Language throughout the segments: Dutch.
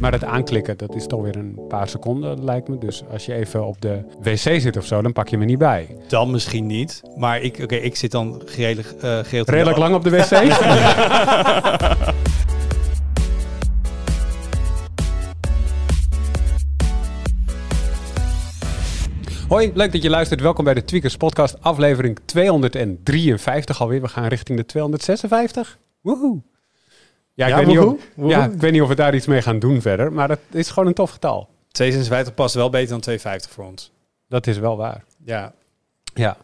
Maar het aanklikken, dat is toch weer een paar seconden, lijkt me. Dus als je even op de wc zit of zo, dan pak je me niet bij. Dan misschien niet. Maar ik, oké, ik zit dan redelijk, uh, Redelijk lang op de wc? Hoi, leuk dat je luistert. Welkom bij de Tweakers Podcast, aflevering 253 alweer. We gaan richting de 256. Woehoe. Ja, ik, Ja, weet niet of, woehoe, ja, ik weet niet of we daar iets mee gaan doen verder, maar het is gewoon een tof getal. 256 past wel beter dan 250 voor ons. Dat is wel waar. Ja. Ja.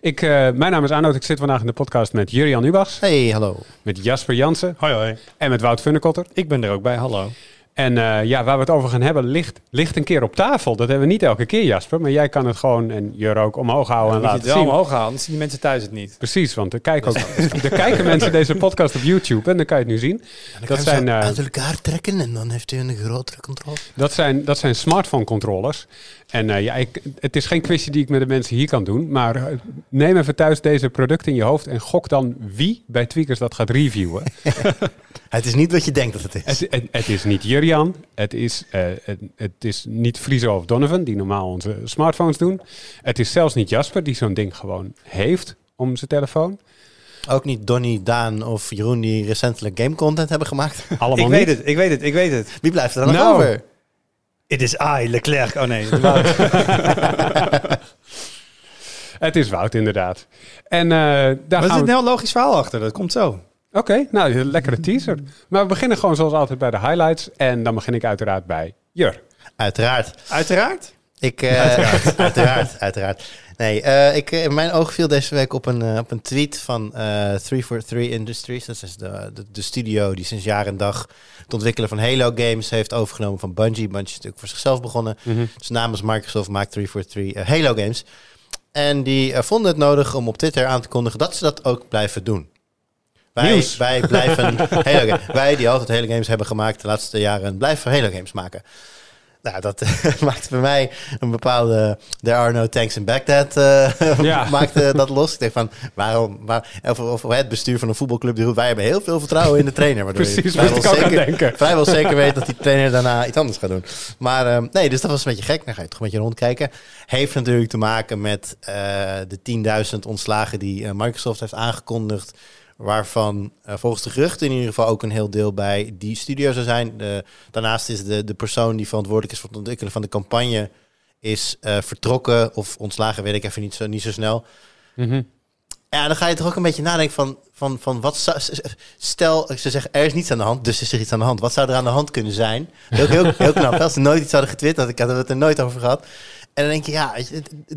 Ik, eh, mijn naam is Arnoud. Ik zit vandaag in de podcast met Jurian Ubachs, Hey, hallo. met Jasper Jansen Hoi hoi. en met Wout Funnekotter. Ik ben er ook bij, hallo. En eh, ja, waar we het over gaan hebben, ligt, ligt een keer op tafel. Dat hebben we niet elke keer, Jasper. Maar jij kan het gewoon, en Jur ook, omhoog houden en je laten het wel zien. omhoog halen, anders zien die mensen thuis het niet. Precies, want er kijken, ook, er kijken mensen deze podcast op YouTube en dan kan je het nu zien. Dat zijn, eh, uit elkaar trekken en dan heeft u een grotere controle. dat zijn, dat zijn smartphone controllers. En eh, ja, ik, het is geen quizje die ik met de mensen hier kan doen. Maar eh, neem even thuis deze producten in je hoofd en gok dan wie bij Tweakers dat gaat reviewen. Het is niet wat je denkt dat het is. Het, het, het is niet Jurian, het is, eh, het, het is niet Friso of Donovan, die normaal onze smartphones doen. Het is zelfs niet Jasper, die zo'n ding gewoon heeft om zijn telefoon. Ook niet Donny, Daan of Jeroen die recentelijk game content hebben gemaakt. Allemaal ik niet. weet het, ik weet het, ik weet het. Wie blijft er dan nog Nou. over? Het is I, Leclerc. Oh nee, het was- Het is Wout, inderdaad. En eh, daar Maar er zit een heel logisch verhaal achter, dat komt zo. Oké, nou, een lekkere teaser. Maar we beginnen gewoon zoals altijd bij de highlights. En dan begin ik uiteraard bij Jur. Uiteraard. Uiteraard. Ik, eh, uiteraard. uiteraard, Nee, eh, ik, eh, mijn oog viel deze week op een, eh, op een tweet van eh 343 Industries. Dat is de, de, de studio die sinds jaar en dag het ontwikkelen van Halo games heeft overgenomen van Bungie. Bungie is natuurlijk voor zichzelf begonnen. Dus namens Microsoft maakt 343 eh, Halo games. En die vonden het nodig om op Twitter aan te kondigen dat ze dat ook blijven doen. Wij, wij blijven Halo games. Wij die altijd Halo games hebben gemaakt de laatste jaren, blijven Halo games maken. Nou, dat maakte bij mij een bepaalde There are no tanks in Baghdad eh, Ja. maakte dat los. Ik denk van, waarom, waar, of, of het bestuur van een voetbalclub die wij hebben heel veel vertrouwen in de trainer. Waardoor je Precies, moest ik zeker- denken. Vrijwel zeker weet dat die trainer daarna iets anders gaat doen. Maar eh, nee, dus dat was een beetje gek. Dan ga je toch een beetje rondkijken. Heeft natuurlijk te maken met eh, de 10.000 ontslagen die Microsoft heeft aangekondigd. Waarvan eh, volgens de geruchten in ieder geval ook een heel deel bij die studio zou zijn. Daarnaast is de, de persoon die verantwoordelijk is voor het ontwikkelen van de campagne... is eh, vertrokken of ontslagen, weet ik even niet zo, niet zo snel. Mhm. Ja, dan ga je toch ook een beetje nadenken van, van, van wat zou, stel, ze zeggen er is niets aan de hand, dus is er iets aan de hand. Wat zou er aan de hand kunnen zijn? Heel, heel, heel knap. Als ze nooit iets hadden getwitterd, ik had het er nooit over gehad. En dan denk je, ja,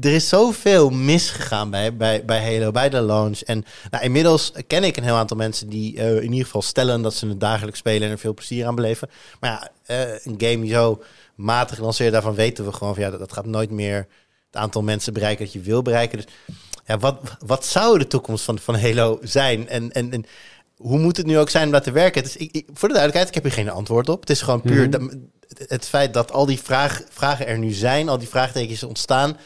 er is zoveel misgegaan bij, bij, bij Halo, bij de launch. En nou, inmiddels ken ik een heel aantal mensen die eh, in ieder geval stellen dat ze het dagelijks spelen en er veel plezier aan beleven. Maar ja, eh, een game zo matig gelanceerd, daarvan weten we gewoon van ja, dat, dat gaat nooit meer het aantal mensen bereiken dat je wil bereiken. Dus ja, wat, wat zou de toekomst van, van Halo zijn? En, en, en hoe moet het nu ook zijn om dat te werken? Is, ik, ik- voor de duidelijkheid, ik heb hier geen antwoord op. Het is gewoon puur het, het feit dat al die vraag, vragen er nu zijn, al die vraagtekens ontstaan,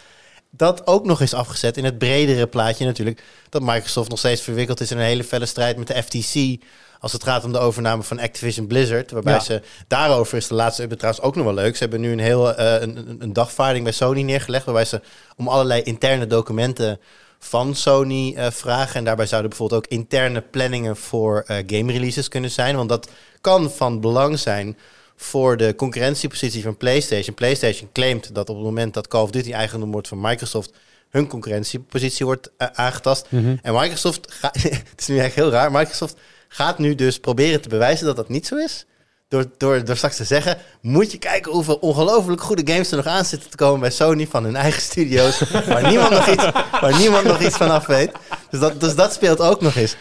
dat ook nog is afgezet in het bredere plaatje natuurlijk. Dat Microsoft nog steeds verwikkeld is in een hele felle strijd met de FTC. Als het gaat om de overname van Activision Blizzard. Waarbij Ja. ze daarover is de laatste update trouwens ook nog wel leuk. Ze hebben nu een heel eh, een, een- een dagvaarding bij Sony neergelegd. Waarbij ze om allerlei interne documenten van Sony eh, vragen. En daarbij zouden bijvoorbeeld ook interne planningen voor eh, game releases kunnen zijn. Want dat kan van belang zijn voor de concurrentiepositie van PlayStation. PlayStation claimt dat op het moment dat Call of Duty eigendom wordt van Microsoft, hun concurrentiepositie wordt eh, aangetast. En Microsoft, het is nu echt heel raar, Microsoft gaat nu dus proberen te bewijzen dat dat niet zo is. Door, door, door straks te zeggen, moet je kijken hoeveel ongelooflijk goede games er nog aan zitten te komen bij Sony van hun eigen studio's. waar, niemand nog iets, waar niemand nog iets van af weet. Dus dat, dus dat speelt ook nog eens.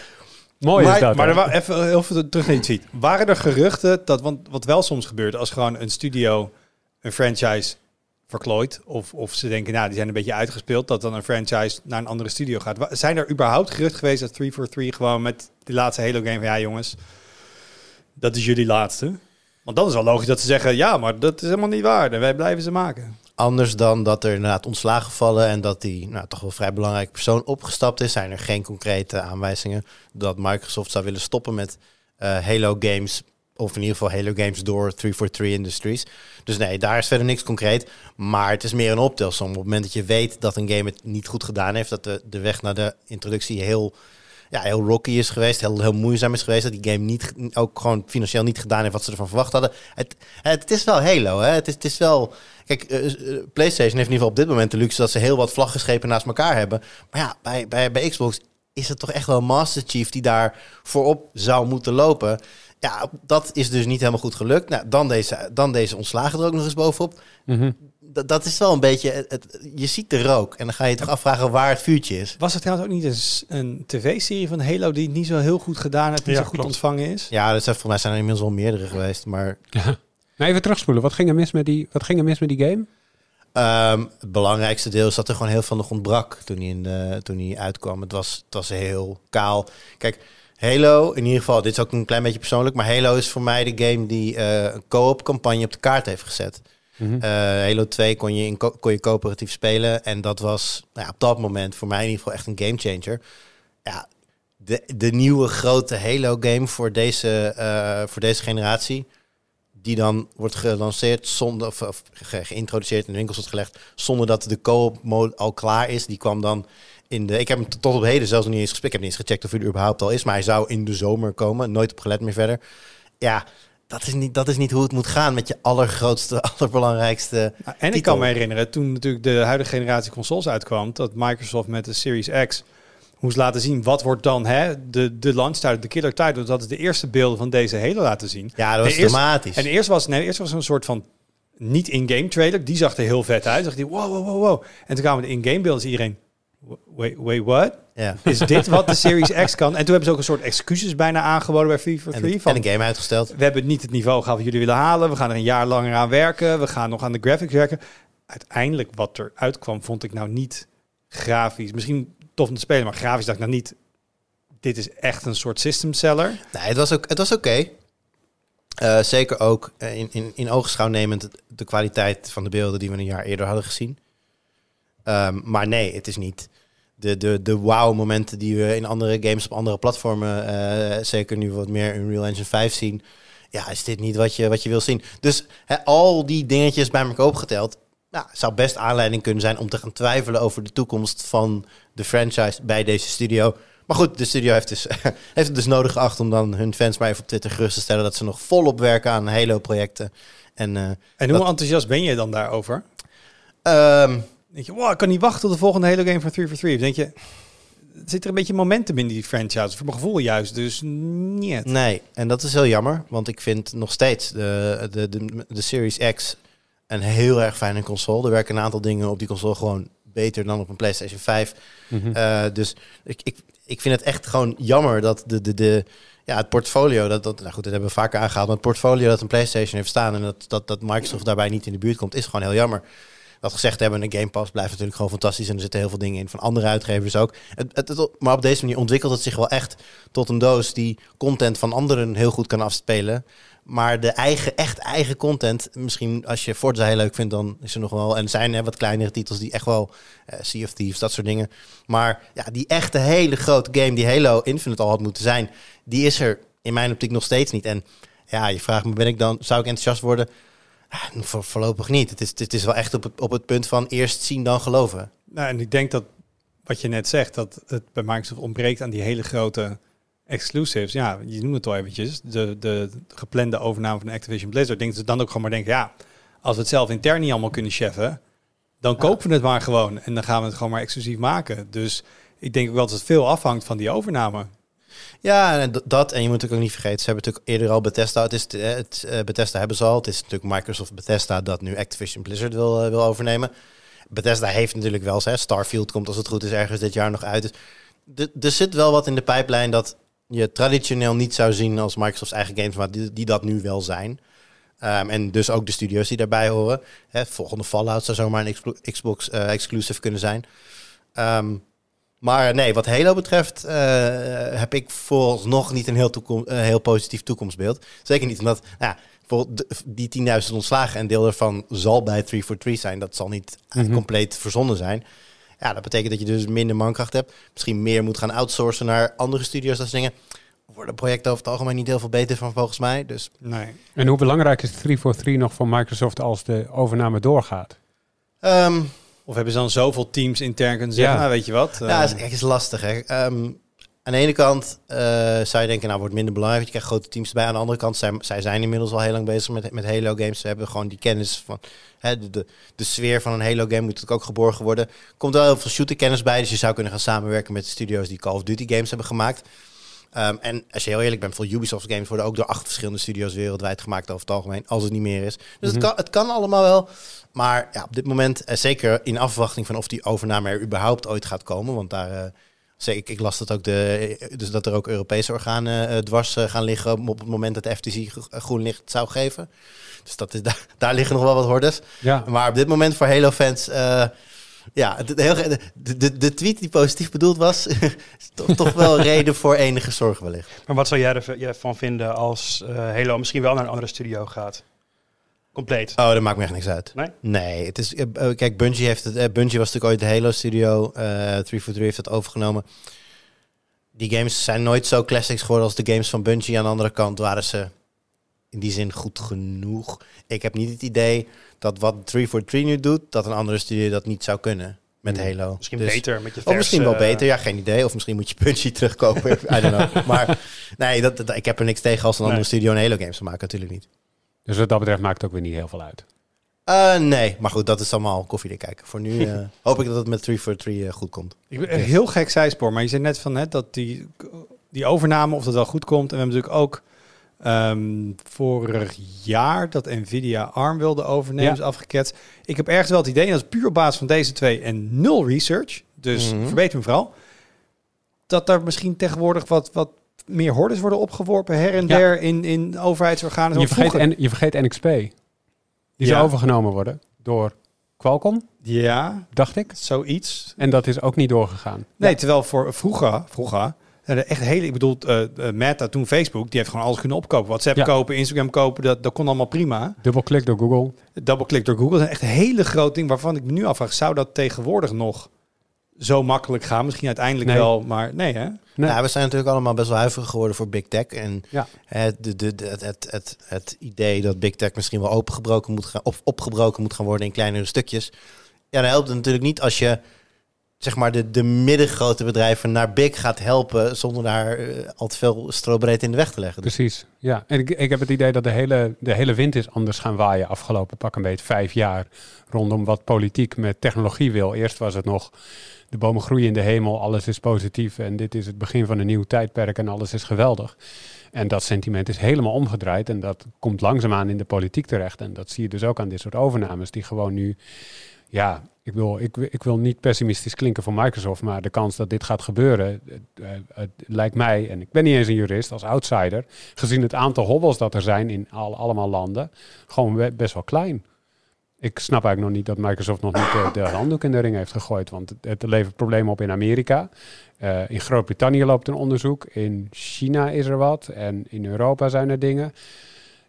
Mooi is Maar- dat. Maar er wa- even heel veel terug naar tweet. Waren er geruchten dat, want wat wel soms gebeurt als gewoon een studio een franchise verklooid. Of, of ze denken, nou, die zijn een beetje uitgespeeld. Dat dan een franchise naar een andere studio gaat. Zijn er überhaupt gerucht geweest dat 343 gewoon met die laatste Halo game van... Ja, jongens, dat is jullie laatste. Want dan is wel logisch dat ze zeggen... Ja, maar dat is helemaal niet waar. En wij blijven ze maken. Anders dan dat er inderdaad ontslagen vallen en dat die nou, toch wel vrij belangrijke persoon opgestapt is, zijn er geen concrete aanwijzingen dat Microsoft zou willen stoppen met eh, Halo games. Of in ieder geval Halo games door 343 Industries. Dus nee, daar is verder niks concreet. Maar het is meer een optelsom. Op het moment dat je weet dat een game het niet goed gedaan heeft, dat de, de weg naar de introductie heel, ja, heel rocky is geweest, heel, heel moeizaam is geweest, dat die game niet, ook gewoon financieel niet gedaan heeft wat ze ervan verwacht hadden. Het, het is wel Halo, hè? Het is, het is wel. Kijk, eh, eh, PlayStation heeft in ieder geval op dit moment de luxe dat ze heel wat vlaggenschepen naast elkaar hebben. Maar ja, bij, bij, bij Xbox is het toch echt wel Master Chief die daar voorop zou moeten lopen. Ja, dat is dus niet helemaal goed gelukt. Nou, dan deze, dan deze ontslagen er ook nog eens bovenop. Mhm. Dat, dat is wel een beetje. Het, het- je ziet de rook en dan ga je toch afvragen waar het vuurtje is. Was er trouwens ook niet een, s- een tv-serie van Halo die het niet zo heel goed gedaan heeft, niet Ja, zo goed klopt. ontvangen is? Ja, dat zijn, voor mij zijn er inmiddels wel meerdere geweest. Maar Nou, even terugspoelen. Wat ging er mis met die, wat ging er mis met die game? Ehm, het belangrijkste deel is dat er gewoon heel veel nog ontbrak toen hij, in de, toen hij uitkwam. Het was, het was heel kaal. Kijk, Halo, in ieder geval, dit is ook een klein beetje persoonlijk, maar Halo is voor mij de game die eh, een co-op campagne op de kaart heeft gezet. Mhm. Eh, Halo 2 kon je, in kon je coöperatief spelen en dat was nou ja, op dat moment voor mij in ieder geval echt een game changer. Ja, de, de nieuwe grote Halo game voor deze, eh, voor deze generatie die dan wordt gelanceerd zonder of, of ge- geïntroduceerd in de winkels wordt gelegd zonder dat de co-op mode al klaar is. Die kwam dan in de. Ik heb hem tot op heden zelfs nog niet eens gespeeld. Ik heb niet eens gecheckt of hij er überhaupt al is, maar hij zou in de zomer komen. Nooit op gelet meer verder. Ja, dat is niet, dat is niet hoe het moet gaan met je allergrootste, allerbelangrijkste. Nou, en ik kan me herinneren, toen natuurlijk de huidige generatie consoles uitkwam, dat Microsoft met de Series X moest laten zien wat wordt dan hè, de, de launch title, de killer title. Dat is de eerste beelden van deze hele laten zien. Ja, dat was dramatisch. En eerst was, nee, eerst was een soort van niet in-game trailer. Die zag er heel vet uit. Zag die, wow, wow, wow, wow. En toen kwamen de in-game beelden. Dus iedereen, wait, wait, what? ja. Is dit wat de Series X kan? En toen hebben ze ook een soort excuses bijna aangeboden bij FIFA En, 3. en Van, een game uitgesteld. we hebben niet het niveau gehad wat jullie willen halen. We gaan er een jaar langer aan werken. We gaan nog aan de graphics werken. Uiteindelijk wat er uitkwam, vond ik nou niet grafisch. Misschien tof om te spelen, maar grafisch dacht ik nou niet... Dit is echt een soort system seller. Nee, het was ook, het was oké. Eh, zeker ook in, in, in oogschouw nemend de kwaliteit van de beelden die we een jaar eerder hadden gezien. Ehm, maar nee, het is niet de, de, de wow-momenten die we in andere games op andere platformen, eh, zeker nu wat meer Unreal Engine 5 zien. Ja, is dit niet wat je, wat je wil zien? Dus al die dingetjes bij elkaar opgeteld, nou, zou best aanleiding kunnen zijn om te gaan twijfelen over de toekomst van de franchise bij deze studio. Maar goed, de studio heeft, dus, heeft het dus nodig geacht om dan hun fans maar even op Twitter gerust te stellen dat ze nog volop werken aan En Halo-projecten. En hoe Dat- enthousiast ben je dan daarover? eh, ehm, Denk je, wow, ik kan niet wachten tot de volgende Halo game van 343. Of denk je, zit er een beetje momentum in die franchise? Voor mijn gevoel juist, dus niet. Nee, en dat is heel jammer, want ik vind nog steeds de, de, de, de Series X een heel erg fijne console. Er werken een aantal dingen op die console gewoon beter dan op een PlayStation 5. Mhm. Eh, dus ik, ik, ik vind het echt gewoon jammer dat de, de, de, ja, het portfolio, dat, dat, nou goed, dat hebben we vaker aangehaald, maar het portfolio dat een PlayStation heeft staan en dat, dat, dat Microsoft daarbij niet in de buurt komt, is gewoon heel jammer. Dat gezegd hebben, een Game Pass blijft natuurlijk gewoon fantastisch en er zitten heel veel dingen in van andere uitgevers ook. Het, het, maar op deze manier ontwikkelt het zich wel echt tot een doos die content van anderen heel goed kan afspelen. Maar de eigen, echt eigen content, misschien als je Forza heel leuk vindt, dan is er nog wel. En er zijn hè, wat kleinere titels die echt wel, eh, Sea of Thieves, dat soort dingen. Maar ja, die echte hele grote game die Halo Infinite al had moeten zijn, die is er in mijn optiek nog steeds niet. En ja, je vraagt me, ben ik dan, zou ik enthousiast worden? Ah, voor, voorlopig niet. Het is, het is wel echt op het, op het punt van eerst zien dan geloven. Nou, en ik denk dat wat je net zegt, dat het bij Microsoft ontbreekt aan die hele grote exclusives. Ja, je noemt het al eventjes. De, de geplande overname van Activision Blizzard. Denk dat ze dan ook gewoon maar denken, ja, als we het zelf intern niet allemaal kunnen cheffen, dan kopen we het maar gewoon. En dan gaan we het gewoon maar exclusief maken. Dus ik denk ook wel dat het veel afhangt van die overname. Ja, en dat. En je moet natuurlijk ook niet vergeten, ze hebben natuurlijk eerder al Bethesda. Het is, het, het, eh, Bethesda hebben ze al. Het is natuurlijk Microsoft Bethesda dat nu Activision Blizzard wil, eh, wil overnemen. Bethesda heeft natuurlijk wel, hè, Starfield komt als het goed is ergens dit jaar nog uit. Dus er zit wel wat in de pijplijn dat je traditioneel niet zou zien als Microsoft's eigen games, maar die, die dat nu wel zijn. Ehm, en dus ook de studio's die daarbij horen. Hè, volgende Fallout zou zomaar een Xbox, Xbox eh, exclusive kunnen zijn. Ehm, maar nee, wat Halo betreft eh, heb ik vooralsnog niet een heel, een heel positief toekomstbeeld. Zeker niet omdat nou ja, bijvoorbeeld die 10.000 ontslagen en deel daarvan zal bij 343 zijn. Dat zal niet eh, Mhm. compleet verzonnen zijn. Ja, dat betekent dat je dus minder mankracht hebt. Misschien meer moet gaan outsourcen naar andere studio's. Dat soort dingen. Worden projecten over het algemeen niet heel veel beter van volgens mij. Dus Nee. En hoe belangrijk is 343 nog voor Microsoft als de overname doorgaat? ehm, Of hebben ze dan zoveel teams intern kunnen zeggen, Ja. nou weet je wat? Ja, eh, is, echt is lastig. Hè. Ehm, aan de ene kant eh, zou je denken, nou wordt minder belangrijk, want je krijgt grote teams erbij. Aan de andere kant, zij, zij zijn inmiddels al heel lang bezig met, met Halo games. Ze hebben gewoon die kennis van hè, de, de, de sfeer van een Halo game moet natuurlijk ook geborgen worden. Er komt wel heel veel shooter kennis bij, dus je zou kunnen gaan samenwerken met de studio's die Call of Duty games hebben gemaakt. Ehm, en als je heel eerlijk bent, voor Ubisoft games worden ook door acht verschillende studio's wereldwijd gemaakt over het algemeen, als het niet meer is. Dus het, Mhm. kan, het kan allemaal wel. Maar ja, op dit moment, eh, zeker in afwachting van of die overname er überhaupt ooit gaat komen, want daar, eh, zeker, ik, ik las dat ook de, dus dat er ook Europese organen eh, dwars eh, gaan liggen op het moment dat de FTC gro- groen licht zou geven. Dus dat is, daar, daar liggen nog wel wat hordes. Ja, Maar op dit moment voor Halo-fans, eh, ja, de, heel de, de, tweet die positief bedoeld was, is toch, toch wel reden voor enige zorg wellicht. Maar wat zou jij erv- jij ervan vinden als eh, Halo misschien wel naar een andere studio gaat? Compleet. Oh, dat maakt me echt niks uit. Nee? Nee, het is, eh, eh, kijk, Bungie, heeft het, Bungie was natuurlijk ooit de Halo studio. eh 343 heeft het overgenomen. Die games zijn nooit zo classics geworden als de games van Bungie. Aan de andere kant waren ze in die zin goed genoeg. Ik heb niet het idee dat wat 343 nu doet, dat een andere studio dat niet zou kunnen met Hmm. Halo. Misschien Dus- beter met je Of misschien wel verse, beter, ja, geen idee. Of misschien moet je Bungie terugkopen. I don't know. Maar nee, dat, dat- ik heb er niks tegen als een andere Nee. studio een Halo games te maken. Natuurlijk niet. dus wat dat betreft maakt het ook weer niet heel veel uit. Eh, nee, maar goed, dat is allemaal koffiedik kijken. Voor nu eh, hoop ik dat het met 3 for 3 goed komt. Ik ben een heel gek zijspoor, maar je zei net van net dat die, die overname, of dat wel goed komt. En we hebben natuurlijk ook ehm, vorig jaar dat Nvidia ARM wilde overnemen, Ja. is afgeketst. Ik heb ergens wel het idee, en dat is puur op basis van deze twee en nul research, dus verbeter me vooral, dat er misschien tegenwoordig wat, wat meer hordes worden opgeworpen her en Ja. der in, in overheidsorganen. Je vergeet, en, je vergeet NXP. Die Ja. zou overgenomen worden door Qualcomm, Ja, dacht ik. zoiets. En dat is ook niet doorgegaan. Nee, terwijl voor vroeger, vroeger echt hele, ik bedoel, eh, eh, Meta, toen Facebook, die heeft gewoon alles kunnen opkopen. WhatsApp Ja. kopen, Instagram kopen, dat, dat kon allemaal prima. Dubbelklik door Google. Double-click door Google, dat is echt een hele groot ding waarvan ik me nu afvraag, zou dat tegenwoordig nog zo makkelijk gaan? Misschien uiteindelijk Nee. wel, maar nee hè? Nee. Ja, we zijn natuurlijk allemaal best wel huiverig geworden voor Big Tech. En Ja. het, de, de, het, het, het, het idee dat Big Tech misschien wel opengebroken moet gaan, of opgebroken moet gaan worden in kleinere stukjes. Ja, dan helpt het natuurlijk niet als je zeg maar de, de middengrote bedrijven naar Big gaat helpen zonder daar eh, al te veel strobreed in de weg te leggen. Dus Precies, ja. En ik, ik heb het idee dat de hele, de hele wind is anders gaan waaien afgelopen pak een beetje vijf jaar rondom wat politiek met technologie wil. Eerst was het nog de bomen groeien in de hemel, alles is positief en dit is het begin van een nieuw tijdperk en alles is geweldig. En dat sentiment is helemaal omgedraaid en dat komt langzaamaan in de politiek terecht. En dat zie je dus ook aan dit soort overnames die gewoon nu, ja, ik wil, ik, ik wil niet pessimistisch klinken voor Microsoft, maar de kans dat dit gaat gebeuren, het, eh, het lijkt mij, en ik ben niet eens een jurist, als outsider, gezien het aantal hobbels dat er zijn in al, allemaal landen, gewoon best wel klein. Ik snap eigenlijk nog niet dat Microsoft nog niet de, handdoek in de ring heeft gegooid, want het, het levert problemen op in Amerika. Eh, in Groot-Brittannië loopt een onderzoek, in China is er wat en in Europa zijn er dingen.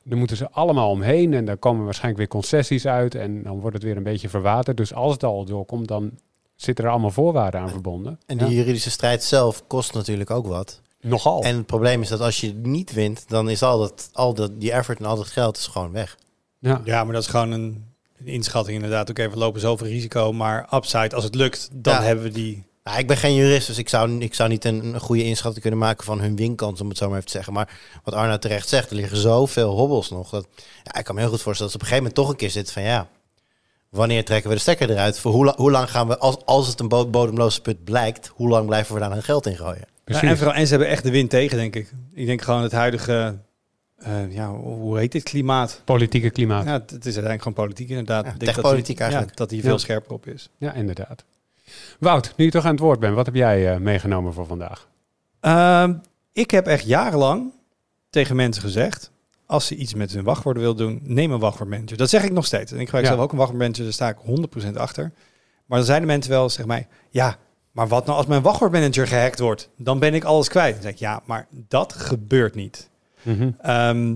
Daar moeten ze allemaal omheen en daar komen waarschijnlijk weer concessies uit en dan wordt het weer een beetje verwaterd. Dus als het al doorkomt, dan zitten er allemaal voorwaarden aan verbonden. en die Ja. juridische strijd zelf kost natuurlijk ook wat. Nogal. En het probleem is dat als je niet wint, dan is al dat, al dat die effort en al dat geld is gewoon weg. ja. Ja, maar dat is gewoon een, een inschatting inderdaad. Ook even lopen zoveel risico, maar upside, als het lukt, dan Ja. hebben we die... Nou, ik ben geen jurist, dus ik zou, ik zou niet een, een goede inschatting kunnen maken van hun winkans, om het zo maar even te zeggen. Maar wat Arna terecht zegt, er liggen zoveel hobbels nog. Dat, ja, ik kan me heel goed voorstellen dat ze op een gegeven moment toch een keer zitten van ja, wanneer trekken we de stekker eruit? Voor hoe, la- hoe lang gaan we, als, als het een bo- bodemloze put blijkt, hoe lang blijven we daar hun geld in gooien? Ja, en, vooral, en ze hebben echt de wind tegen, denk ik. Ik denk gewoon het huidige, eh, ja, hoe heet dit klimaat? Politieke klimaat. Ja, het is uiteindelijk gewoon politiek inderdaad. Ja, Ik denk dat die- eigenlijk. Ja, dat die Ja. veel scherper op is. Ja, inderdaad. Wout, nu je toch aan het woord bent, wat heb jij eh, meegenomen voor vandaag? Ehm, ik heb echt jarenlang tegen mensen gezegd... als ze iets met hun wachtwoorden wil doen, neem een wachtwoordmanager. Dat zeg ik nog steeds. En ik gebruik Ja. zelf ook een wachtwoordmanager, daar sta ik 100% achter. Maar dan zijn de mensen wel, zeg mij, ja, maar wat nou als mijn wachtwoordmanager gehackt wordt? Dan ben ik alles kwijt. Dan zeg ik, ja, maar dat gebeurt niet. Mhm. Ehm,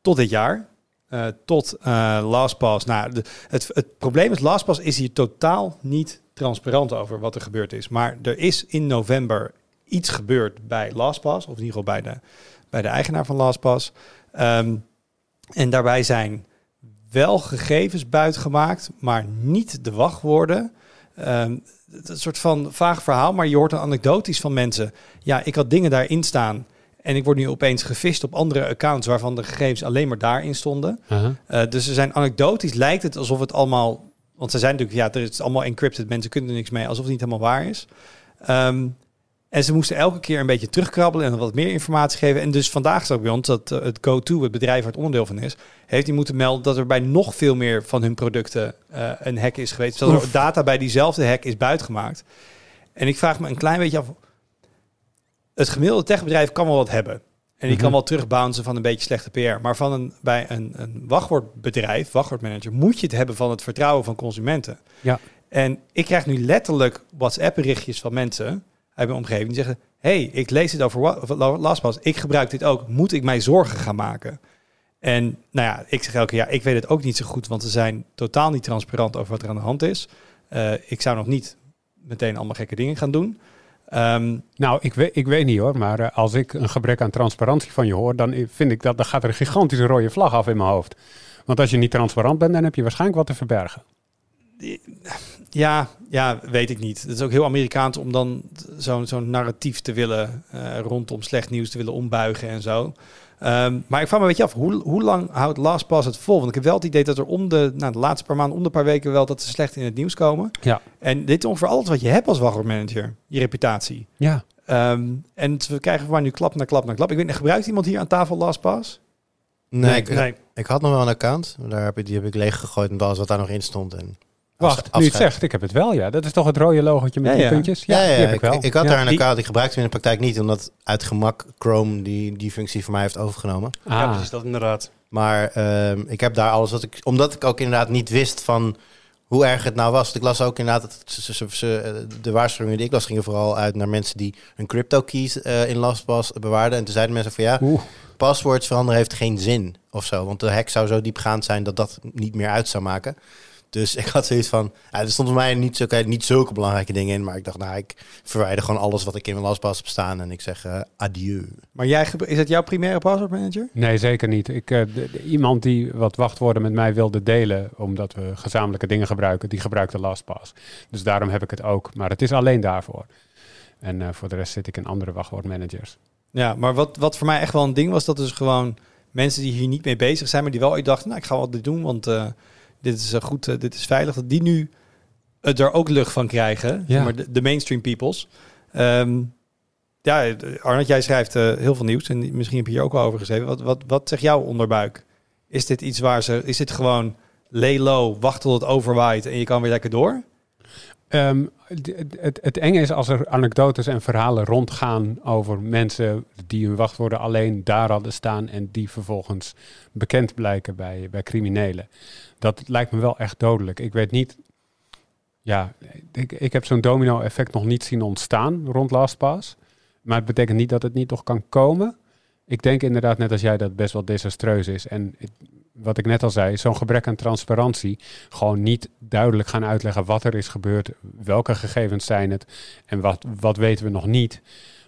tot dit jaar. Eh, tot eh, LastPass. Nou, de, het, het probleem is, LastPass is hier totaal niet transparant over wat er gebeurd is. Maar er is in november iets gebeurd bij LastPass. Of in ieder geval bij de, bij de eigenaar van LastPass. Ehm, en daarbij zijn wel gegevens buitgemaakt, maar niet de wachtwoorden. Het is een soort van vaag verhaal, maar je hoort een anekdotisch van mensen. Ja, ik had dingen daarin staan en ik word nu opeens gevist op andere accounts waarvan de gegevens alleen maar daarin stonden. Eh, dus er zijn anekdotisch, lijkt het alsof het allemaal, want ze zijn natuurlijk, ja, er is allemaal encrypted, mensen kunnen er niks mee, alsof het niet helemaal waar is. Ehm, en ze moesten elke keer een beetje terugkrabbelen en wat meer informatie geven. En dus vandaag zag ik bij ons dat eh, het GoTo, het bedrijf waar het onderdeel van is, heeft die moeten melden dat er bij nog veel meer van hun producten eh, een hack is geweest. Dat er data bij diezelfde hack is buitgemaakt. En ik vraag me een klein beetje af, het gemiddelde techbedrijf kan wel wat hebben. En die kan Mhm. wel terugbouncen van een beetje slechte PR. Maar van een, bij een, een wachtwoordbedrijf, wachtwoordmanager, moet je het hebben van het vertrouwen van consumenten. Ja. En ik krijg nu letterlijk WhatsApp-berichtjes van mensen uit mijn omgeving die zeggen: hey, ik lees dit over LastPass, ik gebruik dit ook. Moet ik mij zorgen gaan maken? En nou ja, ik zeg elke jaar, ik weet het ook niet zo goed, want ze zijn totaal niet transparant over wat er aan de hand is. Eh, ik zou nog niet meteen allemaal gekke dingen gaan doen. Ehm, Nou, ik weet, ik weet niet hoor, maar eh, als ik een gebrek aan transparantie van je hoor, dan i- vind ik dat dan gaat er een gigantische rode vlag af in mijn hoofd. Want als je niet transparant bent, dan heb je waarschijnlijk wat te verbergen. Ja, ja, weet ik niet. Het is ook heel Amerikaans om dan zo'n zo'n narratief te willen eh, rondom slecht nieuws te willen ombuigen en zo. Ehm, maar ik vraag me een beetje af, hoe, hoe lang houdt LastPass het vol? Want ik heb wel het idee dat er om de, nou, de laatste paar maanden, om de paar weken wel, dat ze slecht in het nieuws komen. Ja. En dit is ongeveer alles wat je hebt als wachtwoordmanager, je reputatie. Ja. Ehm, en we krijgen maar nu klap na klap na klap. Ik weet niet, gebruikt iemand hier aan tafel LastPass? Nee, ik, Nee. ik had nog wel een account. maar Daar heb ik, die heb ik leeggegooid met alles wat daar nog in stond. En Wacht, afs- nu je het afscheid. zegt, ik heb het wel, ja. Dat is toch het rode logotje met Ja, die ja. puntjes? Ja, ja, die heb ik wel. ik had Ja. daar een Die- account. Ik gebruikte hem in de praktijk niet, omdat uit gemak Chrome die, die functie voor mij heeft overgenomen. Ja, Ah, precies, dat inderdaad. Maar ehm, ik heb daar alles wat ik... Omdat ik ook inderdaad niet wist van hoe erg het nou was. Want ik las ook inderdaad... Dat ze, ze, ze- ze- de waarschuwingen die ik las gingen vooral uit naar mensen die hun crypto keys eh, in LastPass bewaarden. En toen zeiden mensen van ja, Oeh, veranderen heeft geen zin of zo. Want de hack zou zo diepgaand zijn dat dat niet meer uit zou maken. Dus ik had zoiets van, ja, er stond voor mij niet, zulke, niet zulke belangrijke dingen in. Maar ik dacht, nou, ik verwijder gewoon alles wat ik in mijn LastPass heb staan. En ik zeg eh, adieu. Maar jij, is het jouw primaire passwordmanager? nee, zeker niet. Ik, eh, de- de- iemand die wat wachtwoorden met mij wilde delen, omdat we gezamenlijke dingen gebruiken, die gebruikte LastPass. Dus daarom heb ik het ook. Maar het is alleen daarvoor. En eh, voor de rest zit ik in andere wachtwoordmanagers. Ja, maar wat, wat voor mij echt wel een ding was, dat dus gewoon mensen die hier niet mee bezig zijn, maar die wel ooit dachten, nou, ik ga wel dit doen, want eh, dit is goed, eh, dit is veilig, dat die nu het er ook lucht van krijgen, Ja. maar de, de mainstream peoples. Ehm, ja, Arnold, jij schrijft eh, heel veel nieuws en misschien heb je hier ook wel over geschreven. Wat, wat, wat zegt jouw onderbuik? Is dit iets waar ze, is dit gewoon lay low, wacht tot het overwaait en je kan weer lekker door? Ehm, het, het enge is als er anekdotes en verhalen rondgaan over mensen die hun wachtwoorden alleen daar hadden staan en die vervolgens bekend blijken bij, bij criminelen. Dat lijkt me wel echt dodelijk. Ik weet niet. Ja, ik, heb zo'n domino-effect nog niet zien ontstaan rond LastPass. Maar het betekent niet dat het niet toch kan komen. Ik denk inderdaad, net als jij, dat het best wel desastreus is. En wat ik net al zei, zo'n gebrek aan transparantie gewoon niet duidelijk gaan uitleggen wat er is gebeurd, welke gegevens zijn het en wat, wat weten we nog niet.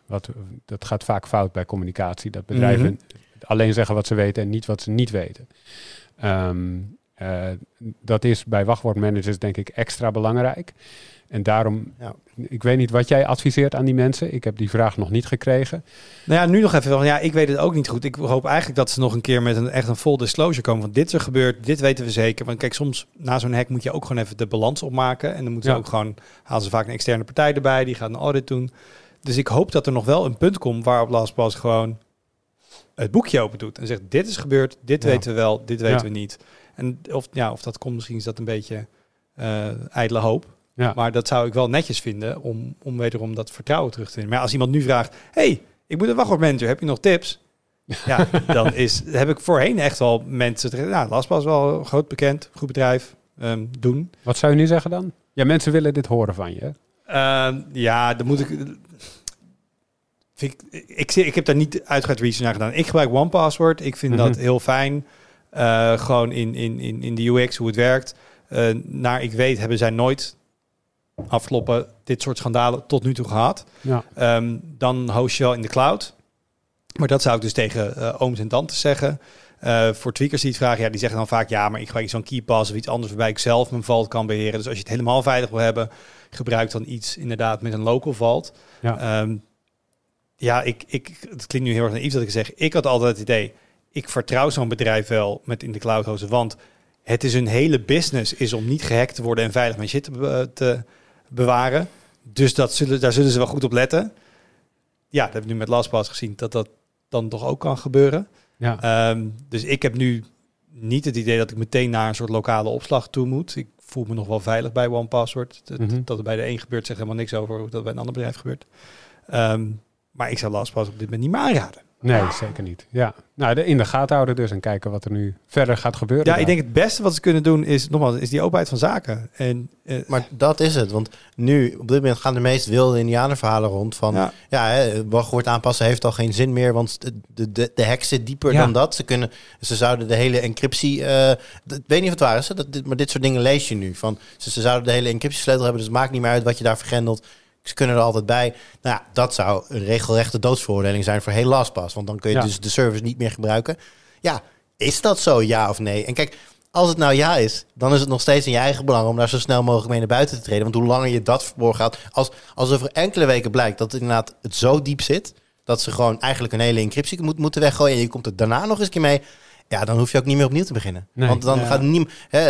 Wat, dat gaat vaak fout bij communicatie, dat bedrijven Mhm. alleen zeggen wat ze weten en niet wat ze niet weten. Ehm, eh, dat is bij wachtwoordmanagers denk ik extra belangrijk. En daarom, Ja. ik weet niet wat jij adviseert aan die mensen. Ik heb die vraag nog niet gekregen. Nou ja, nu nog even. van, Ja, ik weet het ook niet goed. Ik hoop eigenlijk dat ze nog een keer met een echt een full disclosure komen. Want dit is er gebeurd, dit weten we zeker. Want kijk, soms na zo'n hack moet je ook gewoon even de balans opmaken. En dan moeten ze Ja. ook gewoon, halen ze vaak een externe partij erbij, die gaat een audit doen. Dus ik hoop dat er nog wel een punt komt waarop LastPass gewoon het boekje open doet. En zegt, dit is gebeurd, dit Ja. weten we wel, dit weten we niet. En of, ja, of dat komt, misschien is dat een beetje eh ijdele hoop. Ja. Maar dat zou ik wel netjes vinden om, om wederom dat vertrouwen terug te winnen. Maar als iemand nu vraagt, hey, ik moet een wachtwoordmanager, heb je nog tips? ja, dan is, heb ik voorheen echt wel mensen... Nou, LastPass wel groot bekend, goed bedrijf, ehm, doen. Wat zou je nu zeggen dan? Ja, mensen willen dit horen van je. Ehm, ja, dan moet ik... Vind ik, ik, ik heb daar niet uitgebreid research naar gedaan. Ik gebruik OnePassword. Ik vind dat Mhm. heel fijn. Eh, gewoon in, in, in, in de UX, hoe het werkt. Eh, naar ik weet, hebben zij nooit afgelopen dit soort schandalen tot nu toe gehad. Ja. Ehm, dan host je wel in de cloud. Maar dat zou ik dus tegen eh, ooms en tantes zeggen. Eh, voor tweakers die het vragen, ja, die zeggen dan vaak... ja, maar ik gebruik zo'n keypass of iets anders... waarbij ik zelf mijn vault kan beheren. Dus als je het helemaal veilig wil hebben... gebruik dan iets inderdaad met een local vault. Ja. Ehm, ja, ik, ik, het klinkt nu heel erg naïef dat ik zeg... ik had altijd het idee... ik vertrouw zo'n bedrijf wel met in de cloud hosten... want het is een hele business... is om niet gehackt te worden en veilig mijn shit te, te bewaren. Dus dat zullen, daar zullen ze wel goed op letten. Ja, dat hebben we nu met LastPass gezien... dat dat dan toch ook kan gebeuren. Ja. Ehm, dus ik heb nu niet het idee dat ik meteen naar een soort lokale opslag toe moet. Ik voel me nog wel veilig bij OnePassword. Dat, Mhm. dat er bij de een gebeurt, zegt helemaal niks over hoe dat bij een ander bedrijf gebeurt. Ehm, maar ik zou LastPass op dit moment niet meer aanraden. Nee, zeker niet. Ja. Nou, de, in de gaten houden dus en kijken wat er nu verder gaat gebeuren. Ja, daar. ik denk het beste wat ze kunnen doen is, nogmaals, is die openheid van zaken. En eh, Maar dat is het. Want nu, op dit moment gaan de meest wilde indianenverhalen rond van... ja, Ja, hè, wachtwoord aanpassen heeft al geen zin meer, want de, de, de, de hack zit dieper Ja. dan dat. Ze, kunnen, ze zouden de hele encryptie... eh, ik weet niet of het waar is, hè, dat, dit, maar dit soort dingen lees je nu. Van, ze, ze zouden de hele encryptiesleutel hebben, dus het maakt niet meer uit wat je daar vergrendelt. Ze kunnen er altijd bij. Nou ja, dat zou een regelrechte doodsveroordeling zijn voor heel LastPass. Want dan kun je Ja. dus de service niet meer gebruiken. Ja, is dat zo, ja of nee? En kijk, als het nou ja is, dan is het nog steeds in je eigen belang om daar zo snel mogelijk mee naar buiten te treden. Want hoe langer je dat verborgen houdt, als, als over enkele weken blijkt dat het inderdaad het zo diep zit, dat ze gewoon eigenlijk een hele encryptie moet, moeten weggooien en je komt er daarna nog eens een keer mee, ja, dan hoef je ook niet meer opnieuw te beginnen. Nee. Want dan Ja. gaat niemand, eh,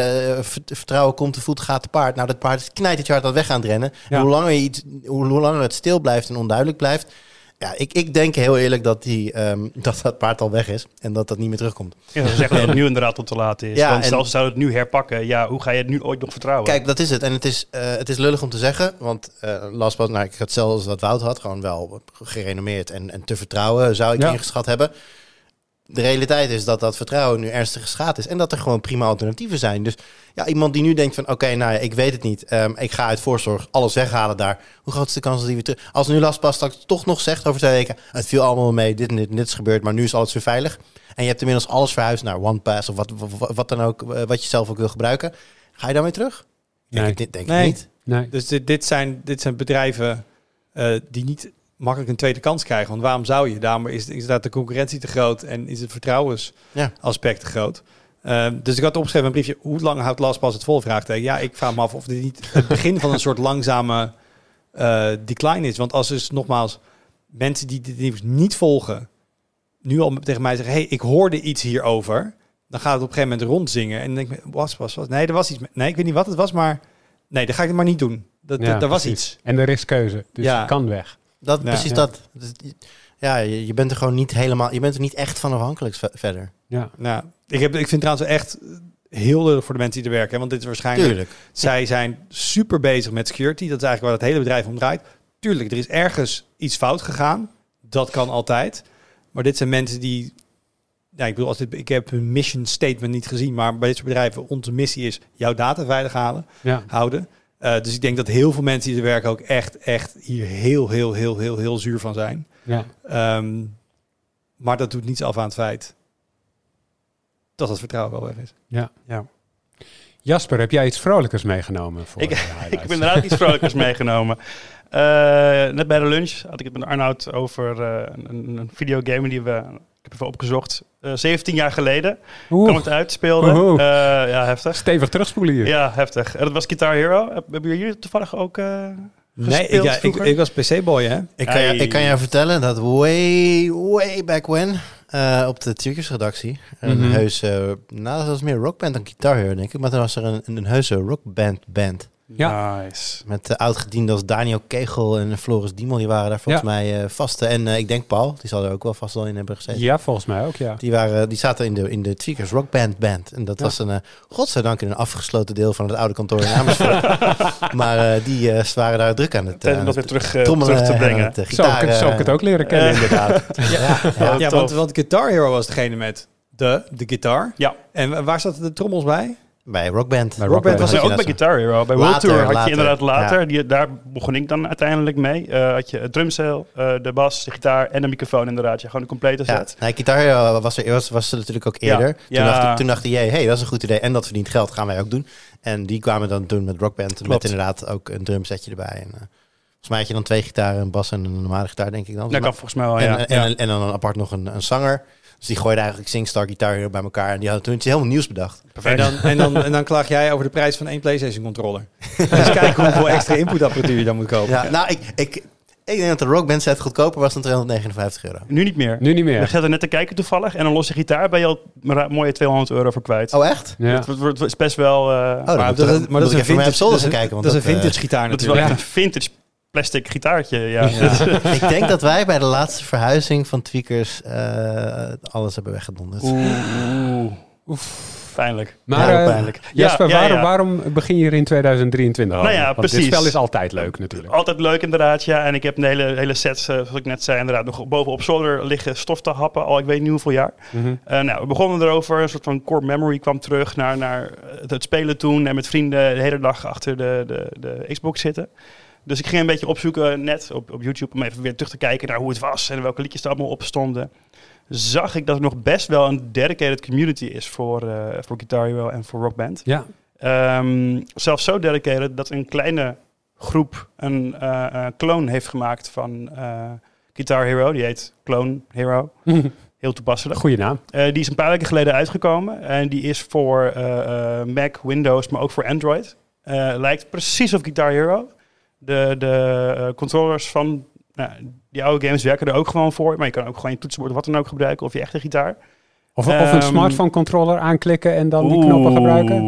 vert- vertrouwen komt te voet, gaat te paard. Nou, dat paard is knijt het je hard aan weg aan het rennen. Ja. Hoe langer, je iets, hoe, hoe langer het stil blijft en onduidelijk blijft, ja, ik, ik denk heel eerlijk dat, die, ehm, dat dat paard al weg is en dat dat niet meer terugkomt. Ja, ze zeggen dat het nu inderdaad tot te laat is. Ja, Want en- stel ze zouden het nu herpakken, ja, hoe ga je het nu ooit nog vertrouwen? Kijk, dat is het. En het is, eh, het is lullig om te zeggen. Want eh LastPass, nou, ik had hetzelfde als wat Wout had. Gewoon wel gerenommeerd en, en te vertrouwen zou ik Ja. ingeschat hebben. De realiteit is dat dat vertrouwen nu ernstig geschaad is. En dat er gewoon prima alternatieven zijn. Dus ja, iemand die nu denkt van... Oké, nou ja, ik weet het niet. Ehm, ik ga uit voorzorg alles weghalen daar. Hoe groot is de kans dat die weer terug... Als nu LastPass straks toch nog zegt over twee weken... Het viel allemaal mee, dit en dit en dit is gebeurd. Maar nu is alles weer veilig. En je hebt inmiddels alles verhuisd naar OnePass... Of wat, wat, wat dan ook, eh, wat je zelf ook wil gebruiken. Ga je daarmee terug? Nee. Ik denk, denk Nee. ik niet. Nee. dus dit, dit, zijn, dit zijn bedrijven eh, die niet makkelijk een tweede kans krijgen. Want waarom zou je? Daarom is, is inderdaad de concurrentie te groot en is het vertrouwensaspect Ja. te groot. Ehm, dus ik had opgeschreven een briefje, hoe lang houdt LastPass het vol? Vraagteken. Ja, ik vraag me af of dit niet het begin van een soort langzame eh, decline is. Want als dus nogmaals mensen die dit nieuws niet volgen, nu al tegen mij zeggen, hey, ik hoorde iets hierover. Dan gaat het op een gegeven moment rondzingen. En dan denk ik, was, was, was. Nee, er was iets. met- Nee, ik weet niet wat het was, maar nee, dan ga ik het maar niet doen. Dat, Ja, dat, er was precies. iets. En er is keuze, dus Ja. je kan weg. Dat, Ja. precies Ja. dat. Dus, Ja, je, je bent er gewoon niet helemaal... Je bent er niet echt van afhankelijk ve- verder. Ja. Nou, ik, heb, ik vind trouwens echt heel lullig voor de mensen die er werken. hè, Want dit is waarschijnlijk... Tuurlijk. Zij zijn super bezig met security. Dat is eigenlijk waar het hele bedrijf om draait. Tuurlijk, er is ergens iets fout gegaan. Dat kan altijd. Maar dit zijn mensen die... Ja, ik bedoel, als dit, ik heb hun mission statement niet gezien. Maar bij dit soort bedrijven, onze missie is jouw data veilig halen, Ja. houden. Eh, dus ik denk dat heel veel mensen die er werken ook echt, echt hier heel, heel, heel, heel, heel zuur van zijn. Ja. Ehm, maar dat doet niets af aan het feit dat het vertrouwen wel weg is. ja. Ja. Jasper, heb jij iets vrolijkers meegenomen voor Ik- Ik heb inderdaad iets vrolijkers meegenomen. Eh, net bij de lunch had ik het met Arnoud over eh, een, een videogame die we, heb even opgezocht, eh 17 jaar geleden Oeh, kwam het uit, speelde. Eh, ja, heftig. stevig terugspoelen hier. Ja, heftig. En dat was Guitar Hero. Heb- Hebben jullie toevallig ook eh Nee, ik, ja, ik, ik was PC-boy, hè? Ik kan, je, ik kan jou vertellen dat way, way back when... eh, op de Tierkers-redactie... een Mhm. heuse... Nou, dat was meer rockband dan Guitar Hero, denk ik. Maar toen was er een, een, een heuse rockband band. Ja. Nice. Met uh, oud-gedienden als Daniel Kegel en Floris Diemel. Die waren daar volgens Ja. mij uh, vaste. En uh, ik denk Paul, die zal er ook wel vast wel in hebben gezeten. Ja, volgens mij ook, ja. Die, waren, die zaten in de, in de Tweakers Rock Band band. En dat Ja. was een, uh, godzijdank, in een afgesloten deel van het oude kantoor in Amersfoort. maar uh, die uh, waren daar druk aan het, uh, om dat weer terug, uh, trommelen terug te en brengen. het, uh, Zo, gitaar, ik, zo ik het ook leren kennen, eh, inderdaad. ja, ja. Want, want Guitar Hero was degene met de, de gitaar. Ja. En wa- waar zaten de trommels bij? Bij Rock Band. Bij Rock Band was er je ook bij. Guitar Hero. Bij World Later, Tour had later, je inderdaad later. ja. Die, daar begon ik dan uiteindelijk mee. Eh, had je het drumstel, eh, de bas, de gitaar en de microfoon inderdaad. Ja, gewoon een complete Ja, set. nee, Guitar Hero was er, was, was er natuurlijk ook eerder. Ja. Toen, Ja. dacht, toen dacht jij, hey, dat is een goed idee en dat verdient geld, gaan wij ook doen. En die kwamen dan toen met Rock Band met inderdaad ook een drumsetje erbij. En, eh, volgens mij had je dan twee gitaren, een bas en een normale gitaar, denk ik dan. Dat kan volgens mij wel, en, ja. en, ja. en, en dan apart nog een, een zanger. Dus die gooide eigenlijk Singstar Guitar Hero bij elkaar. En die hadden toen iets helemaal nieuws bedacht. En dan, en, dan, en dan klaag jij over de prijs van één PlayStation controller. dus kijk hoeveel extra inputapparatuur je dan moet kopen. Ja, nou, ik, ik, ik denk dat de Rock Band set goedkoper was dan 259 euro. Nu niet meer. Nu niet Je meer. gaat er net te kijken toevallig. En een losse gitaar ben je al een mooie 200 euro voor kwijt. Oh, echt? Ja. Het wordt- is best wel... eh, Oh, Maar, dat, ik- is- moet maar dat ik is een vintage, dat is een- kijken. Want dat is een eh, vintage gitaar dat is wel natuurlijk. echt een vintage plastic gitaartje. Ja. Ja. ik denk dat wij bij de laatste verhuizing van Tweakers eh, alles hebben weggedonderd. Oeh, oeh. Pijnlijk. Maar Ja, eh, pijnlijk. Jasper, Ja, ja, waarom, ja. waarom begin je er in 2023 Nou over? ja, Want precies. dit spel is altijd leuk natuurlijk. Altijd leuk inderdaad, ja. En ik heb een hele, hele set, eh, zoals ik net zei, inderdaad nog bovenop zolder liggen stof te happen. Al ik weet niet hoeveel jaar. Mhm. Eh, nou, we begonnen erover. Een soort van core memory kwam terug naar, naar het, het spelen toen. En met vrienden de hele dag achter de, de, de Xbox zitten. Dus ik ging een beetje opzoeken net op, op YouTube om even weer terug te kijken naar hoe het was en welke liedjes er allemaal op stonden. Zag ik dat er nog best wel een dedicated community is voor, eh voor Guitar Hero en voor Rock Band. Ja. Ehm, zelfs zo dedicated dat een kleine groep een eh, eh, clone heeft gemaakt van Guitar Hero. Die heet Clone Hero. Heel toepasselijk. Goeie naam. Die is een paar weken geleden uitgekomen. En die is voor Mac, Windows, maar ook voor Android. Lijkt precies op Guitar Hero. De, de eh, controllers van nou, die oude games werken er ook gewoon voor. Maar je kan ook gewoon je toetsenbord of wat dan ook gebruiken. Of je echte gitaar. Of, of een Ehm, smartphone controller aanklikken en dan die knoppen gebruiken.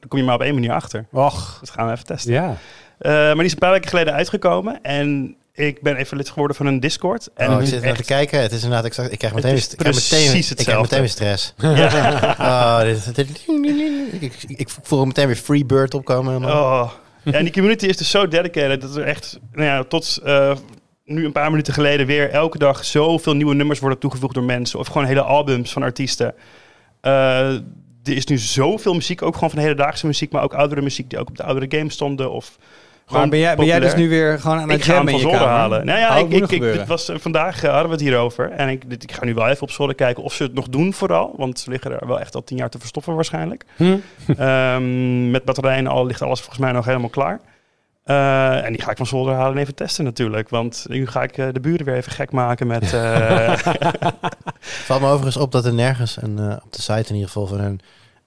Daar kom je maar op één manier achter. Och, Dat gaan we even testen. ja. Eh, maar die is een paar weken geleden uitgekomen. En ik ben even lid geworden van een Discord. En oh, ik zit naar te echt- kijken. Het is inderdaad exact. Ik krijg meteen, is ik krijg meteen, ik krijg meteen weer stress. Ja. Oh, dit, dit- ik, ik, ik voel meteen weer Freebird opkomen. helemaal. Oh. En die community is dus zo dedicated dat er echt nou ja, tot eh, nu een paar minuten geleden weer elke dag zoveel nieuwe nummers worden toegevoegd door mensen. Of gewoon hele albums van artiesten. Eh, er is nu zoveel muziek, ook gewoon van hedendaagse muziek, maar ook oudere muziek die ook op de oudere games stonden. Of Maar gewoon ben jij, ben jij dus nu weer gewoon aan het Ik ga hem jammen van in je zolder kamer? halen. Nou ja, Oh, het ik, ik, dit was, eh, vandaag hadden we het hierover. En ik, dit, ik ga nu wel even op zolder kijken of ze het nog doen vooral. Want ze liggen er wel echt al tien jaar te verstoffen waarschijnlijk. Hm. Ehm, met batterijen al ligt alles volgens mij nog helemaal klaar. Eh, en die ga ik van zolder halen en even testen natuurlijk. Want nu ga ik eh, de buren weer even gek maken met... eh, Valt me overigens op dat er nergens een, eh, op de site in ieder geval van een,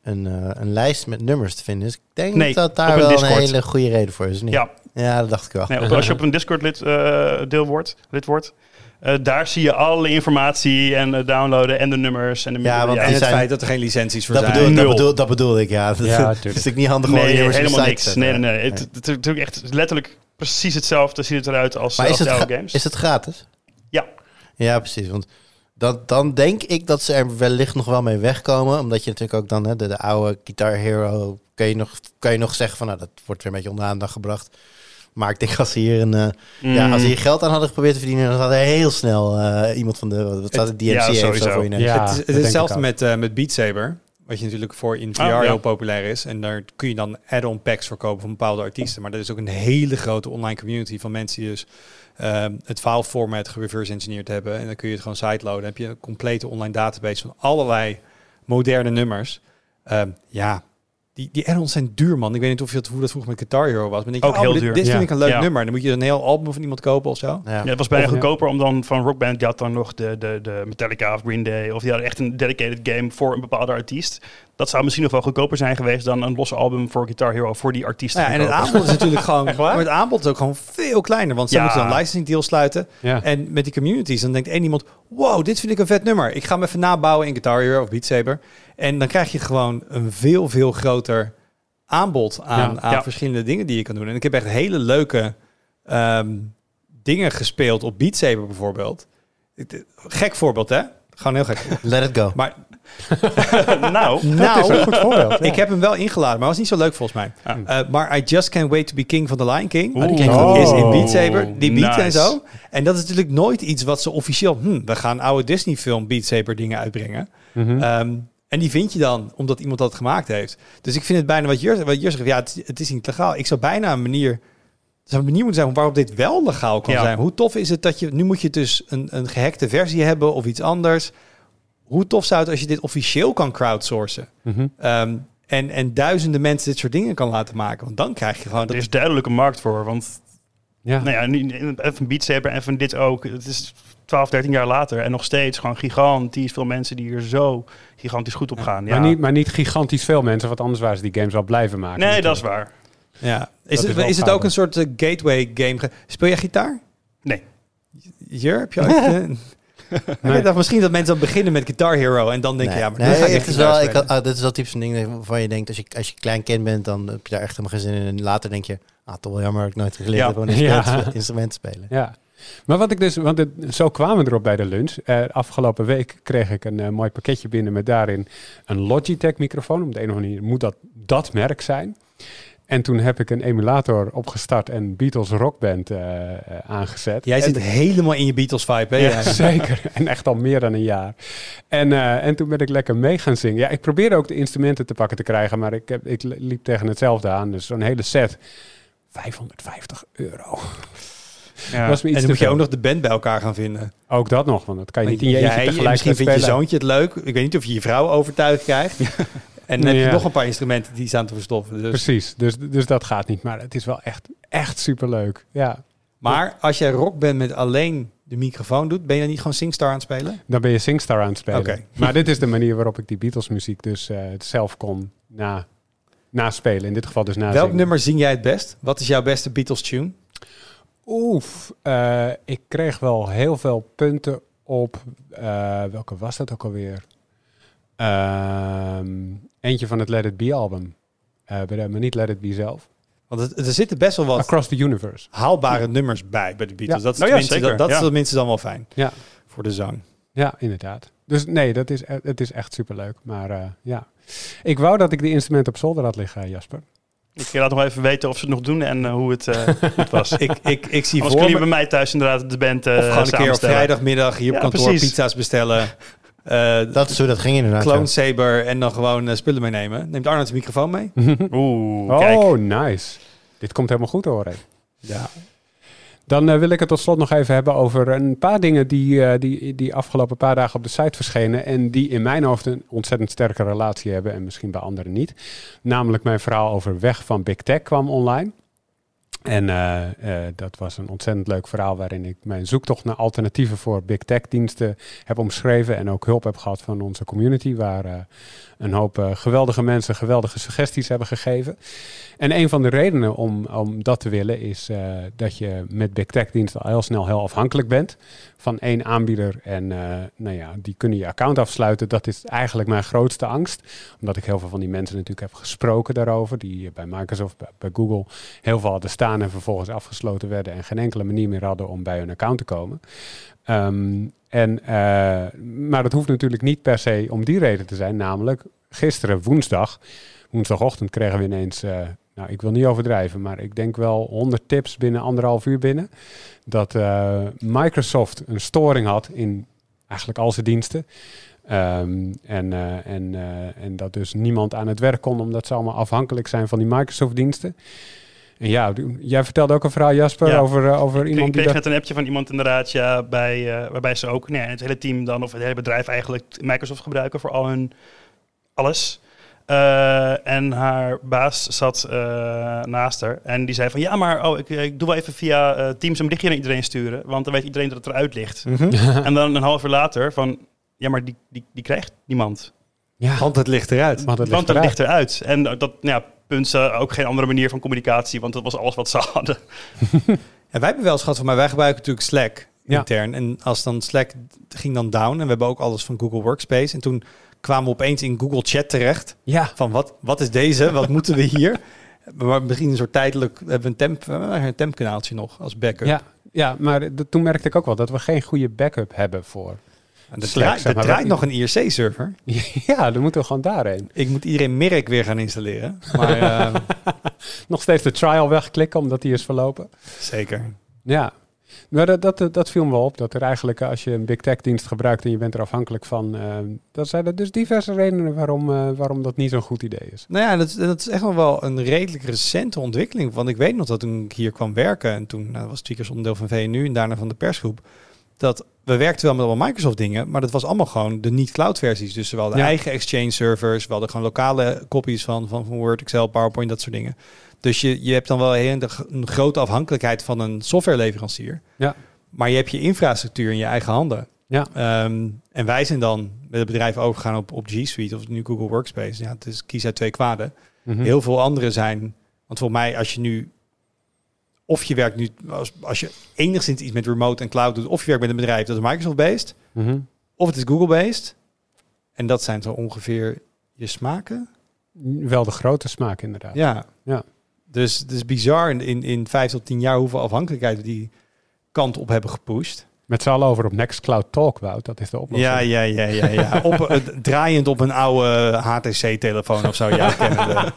een, eh, een lijst met nummers te vinden is. Ik denk Nee, dat daar een wel een hele goede reden voor is. Niet? ja, ja, dat dacht ik wel. nee, als je op een Discord lid, eh, deel wordt, lid wordt... eh, daar zie je alle informatie en downloaden en de nummers en de Ja, want En die het zijn- feit dat er geen licenties voor Dat zijn. bedoel, dat, bedoel, dat bedoel ik, ja. Dat Ja, is tuurlijk. natuurlijk niet handig om Nee, nummers helemaal niks. zetten. Nee, nee, nee. Het, het, het is natuurlijk echt letterlijk precies hetzelfde ziet het eruit als, Maar als is het, games. is het gratis? Ja. Ja, precies. Want dat, dan denk ik dat ze er wellicht nog wel mee wegkomen. Omdat je natuurlijk ook dan hè, de, de oude Guitar Hero... Kan je, nog, kan je nog zeggen van, nou, dat wordt weer een beetje onder de aandacht gebracht. Maar ik denk als ze hier, een, eh, ja, als ze hier geld aan hadden geprobeerd te verdienen... dan had er heel snel eh, iemand van de... Wat staat het? DMC ja, heeft sowieso. zo voor je. Ja, het is, dat het is denk hetzelfde met, eh, met Beat Saber. Wat je natuurlijk voor in VR Oh, ja. heel populair is. En daar kun je dan add-on packs voor kopen van bepaalde artiesten. Maar er is ook een hele grote online community van mensen die dus ehm, het file format gereverse engineerd hebben. En dan kun je het gewoon sideloaden. Dan heb je een complete online database van allerlei moderne nummers. Ehm, ja, die, die add-ons zijn duur, man. Ik weet niet of je het, hoe dat vroeger met Guitar Hero was. Maar denk je, Ook oh, heel dit, duur. dit Ja. vind ik een leuk Ja. nummer. Dan moet je een heel album van iemand kopen of zo. Ja. Ja, het was bijna Of- ja. goedkoper om dan van Rock Band, die had dan nog de, de, de Metallica of Green Day, of die hadden echt een dedicated game voor een bepaalde artiest. Dat zou misschien nog wel goedkoper zijn geweest dan een losse album voor Guitar Hero voor die artiest. Ja, en het aanbod is natuurlijk gewoon. Maar het aanbod is ook gewoon veel kleiner. Want ze Ja. moeten dan een licensing deal sluiten. Ja. En met die communities, dan denkt één iemand: wow, dit vind ik een vet nummer. Ik ga hem even nabouwen in Guitar Hero of Beat Saber. En dan krijg je gewoon een veel, veel groter aanbod aan, Ja. aan Ja. verschillende dingen die je kan doen. En ik heb echt hele leuke ehm, dingen gespeeld op Beat Saber bijvoorbeeld. Gek voorbeeld, hè? Gewoon heel gek. Let it go. Maar nou, nou, Goed voorbeeld. ja. ik heb hem wel ingeladen, maar was niet zo leuk volgens mij. Ja. Eh, maar I Just Can't Wait to Be King van The Lion King. Die Oh. Is in Beat Saber, die beat en Nice. zo. En dat is natuurlijk nooit iets wat ze officieel... Hm, we gaan oude Disney film Beat Saber dingen uitbrengen. Mhm. Ehm, en die vind je dan omdat iemand dat gemaakt heeft. Dus ik vind het bijna wat Jur, wat Jur zegt. Ja, het, het is niet legaal. Ik zou bijna een manier... Er zou een manier moeten zijn waarop dit wel legaal kan Ja. zijn. Hoe tof is het dat je... Nu moet je dus een, een gehackte versie hebben of iets anders. Hoe tof zou het als je dit officieel kan crowdsourcen? Mhm. Ehm, en, en duizenden mensen dit soort dingen kan laten maken. Want dan krijg je gewoon... er Dat, is duidelijk een markt voor. Want Ja. nou ja, nu, even Beat Saber en van dit ook. Het is 12, 13 jaar later en nog steeds gewoon gigantisch veel mensen die er zo gigantisch goed op gaan. Ja. Maar, niet, maar niet gigantisch veel mensen, want anders waren ze die games wel blijven maken. nee, dat is waar. ja. Is, het, is het ook een soort eh, gateway game? Speel jij gitaar? Nee. Jur, heb je ooit... Nee. Ik dacht misschien dat mensen dan beginnen met Guitar Hero en dan denk je, Nee. ja, maar Nee, ga ik echt is wel, ik, ah, dit is wel typisch een ding waarvan je denkt, als je, als je klein kind bent, dan heb je daar echt helemaal geen zin in. En later denk je, ah, toch wel jammer dat ik nooit geleerd Ja. heb om een Ja. instrument, spelen. Ja. Maar wat ik dus, want het, zo kwamen we erop bij de lunch. Eh, afgelopen week kreeg ik een eh, mooi pakketje binnen met daarin een Logitech microfoon. Op de een of andere manier moet dat dat merk zijn. En toen heb ik een emulator opgestart en Beatles Rockband eh, eh, aangezet. Jij En zit helemaal in je Beatles vibe, hè? Ja, zeker. En echt al meer dan een jaar. En, eh, en toen ben ik lekker mee gaan zingen. Ja, ik probeerde ook de instrumenten te pakken te krijgen, maar ik, heb, ik liep tegen hetzelfde aan. Dus zo'n hele set. 550 euro. Ja. Dat is me En dan moet je ook nog de band bij elkaar gaan vinden. Ook dat nog, want dat kan je niet in je eentje tegelijk misschien vindt je zoontje het leuk. Ik weet niet of je je vrouw overtuigd krijgt. en dan heb je nog een paar instrumenten die staan te verstoffen. Dus. Precies, dus, dus dat gaat niet. Maar het is wel echt, echt superleuk. Ja. Maar als jij rock bent met alleen de microfoon doet, ben je dan niet gewoon Singstar aan het spelen? Dan ben je Singstar aan het spelen. Maar dit is de manier waarop ik die Beatles muziek dus eh, zelf kon na, naspelen. In dit geval dus na Welk zingen. nummer zing jij het best? Wat is jouw beste Beatles tune? Oef, eh, ik kreeg wel heel veel punten op. eh, welke was dat ook alweer? Ehm, eentje van het Let It Be album. Eh, de- maar niet Let It Be zelf. Want het, er zitten best wel wat Across the Universe. haalbare nummers bij bij de Beatles. Ja. Dat is Nou ja, dat, dat is ja. tenminste dan wel fijn Ja. voor de zang. Ja, inderdaad. Dus nee, dat is, e- het is echt superleuk. Maar eh, ja. Ik wou dat ik die instrumenten op zolder had liggen, Jasper. Ik laat nog even weten of ze het nog doen en eh, hoe het, eh, was. Ik, ik, ik zie Anders voor kun je me, bij mij thuis inderdaad de band eh of gewoon een keer op vrijdagmiddag hier op kantoor precies. pizza's bestellen. Eh Dat is hoe dat ging inderdaad. Clone ja. Saber en dan gewoon eh, spullen meenemen. Neemt Arnold zijn microfoon mee? Oeh, kijk. oh, nice. Dit komt helemaal goed hoor. Ja. Dan eh, wil ik het tot slot nog even hebben over een paar dingen die, eh, die, die afgelopen paar dagen op de site verschenen. En die in mijn hoofd een ontzettend sterke relatie hebben en misschien bij anderen niet. Namelijk mijn verhaal over weg van Big Tech kwam online. En eh, eh, dat was een ontzettend leuk verhaal waarin ik mijn zoektocht naar alternatieven voor Big Tech diensten heb omschreven. En ook hulp heb gehad van onze community, waar eh, een hoop geweldige mensen geweldige suggesties hebben gegeven. En een van de redenen om, om dat te willen is dat je met Big Tech diensten al heel snel heel afhankelijk bent van één aanbieder. En nou ja, die kunnen je account afsluiten. Dat is eigenlijk mijn grootste angst. Omdat ik heel veel van die mensen natuurlijk heb gesproken daarover. Die bij Microsoft, bij, bij Google heel veel hadden staan en vervolgens afgesloten werden. En geen enkele manier meer hadden om bij hun account te komen. Ehm, en, eh, maar dat hoeft natuurlijk niet per se om die reden te zijn. Namelijk gisteren woensdag, woensdagochtend kregen we ineens... eh, nou, ik wil niet overdrijven, maar ik denk wel 100 tips binnen anderhalf uur binnen. Dat eh, Microsoft een storing had in eigenlijk al zijn diensten. Ehm, en, en, en dat dus niemand aan het werk kon, omdat ze allemaal afhankelijk zijn van die Microsoft-diensten. En ja, jij vertelde ook een verhaal, Jasper, Ja. over, eh, over Ik iemand die kreeg dat... net een appje van iemand inderdaad, ja, bij, eh, waarbij ze ook, nee, het hele team dan, of het hele bedrijf eigenlijk Microsoft gebruiken voor al hun alles. Eh, en haar baas zat eh, naast haar en die zei van, ja, maar oh, ik, ik doe wel even via Teams een berichtje naar iedereen sturen, want dan weet iedereen dat het eruit ligt. en dan een half uur later van, ja, maar die, die, die krijgt niemand. Ja, Want het ligt eruit. want het ligt want eruit. ligt eruit. En dat, nou ja, punt ze ook geen andere manier van communicatie, want dat was alles wat ze hadden. En wij hebben wel eens gehad van mij, wij gebruiken natuurlijk Slack Ja. intern. En als dan Slack ging dan down en we hebben ook alles van Google Workspace. En toen kwamen we opeens in Google Chat terecht. Ja, Van wat, wat is deze? Wat moeten we hier? Maar misschien een soort tijdelijk... We hebben een, temp, een tempkanaaltje nog als backup. ja, ja maar toen merkte ik ook wel dat we geen goede backup hebben voor. Er draait, zeg maar. draait nog een IRC-server. ja, dan moeten we gewoon daarheen. Ik moet iedereen Mirk weer gaan installeren. Maar eh, Nog steeds de trial wegklikken omdat die is verlopen. zeker. Ja, maar dat, dat, dat viel me wel op. Dat er eigenlijk, eh, als je een big tech dienst gebruikt en je bent er afhankelijk van, eh, dan zijn er dus diverse redenen waarom, eh, waarom dat niet zo'n goed idee is. Nou ja, dat, dat is echt nog wel een redelijk recente ontwikkeling. Want ik weet nog dat toen ik hier kwam werken... en toen nou, was Tweakers onderdeel van VNU en daarna van de persgroep... dat we werkten wel met allemaal Microsoft dingen... maar dat was allemaal gewoon de niet-cloud versies. Dus de Ja. eigen Exchange servers... we hadden gewoon lokale copies van, van, van Word, Excel, PowerPoint, dat soort dingen. Dus je, je hebt dan wel heel, een grote afhankelijkheid van een softwareleverancier. Ja. Maar je hebt je infrastructuur in je eigen handen. Ja. Ehm, en wij zijn dan met het bedrijf overgegaan op, op G Suite of nu Google Workspace. Ja, het is kies uit twee kwaden. Mhm. Heel veel andere zijn. Want volgens mij, als je nu. Of je werkt nu. Als, als je enigszins iets met remote en cloud doet. Of je werkt met een bedrijf dat is Microsoft-based. Mhm. Of het is Google-based. En dat zijn zo ongeveer je smaken. Wel de grote smaak inderdaad. Ja. Ja. Dus het is bizar in, in, in vijf tot tien jaar hoeveel afhankelijkheid we die kant op hebben gepusht. Met z'n allen over op Nextcloud Talk, Wout. Dat is de oplossing. Ja, ja, ja, ja. ja. op, eh, draaiend op een oude HTC-telefoon of zo. Ja.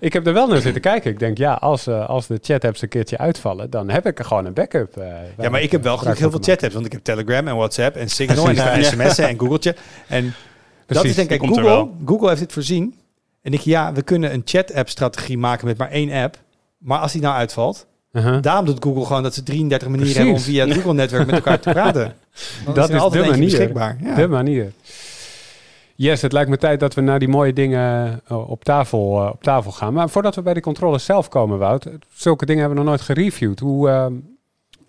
Ik heb er wel naar zitten kijken. Ik denk, ja, als, eh, als de chat-apps een keertje uitvallen, dan heb ik er gewoon een backup. eh, Ja, maar ik heb wel gelukkig heel veel chat. chat-apps. Want ik heb Telegram en WhatsApp en Signal en Precies. heb sms'en en Google Chat. En dat is denk ik, Google, wel. Google heeft dit voorzien. En ik, ja, we kunnen een chat-app-strategie maken met maar één app. Maar als die nou uitvalt, Uh-huh. daarom doet Google gewoon dat ze 33 manieren hebben om via het Google-netwerk met elkaar te praten. Dan Dat er is altijd de manier. beschikbaar. Ja. De manier. Yes, het lijkt me tijd dat we naar die mooie dingen eh, op, tafel, eh, op tafel gaan. Maar voordat we bij de controles zelf komen, Wout, zulke dingen hebben we nog nooit gereviewd. Hoe, eh,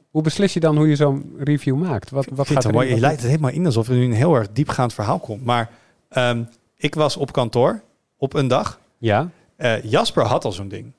hoe beslis je dan hoe je zo'n review maakt? Wat, wat gaat het er mooi. Je leidt het helemaal in alsof er nu een heel erg diepgaand verhaal komt. Maar ehm, ik was op kantoor op een dag. Ja. Eh, Jasper had al zo'n ding.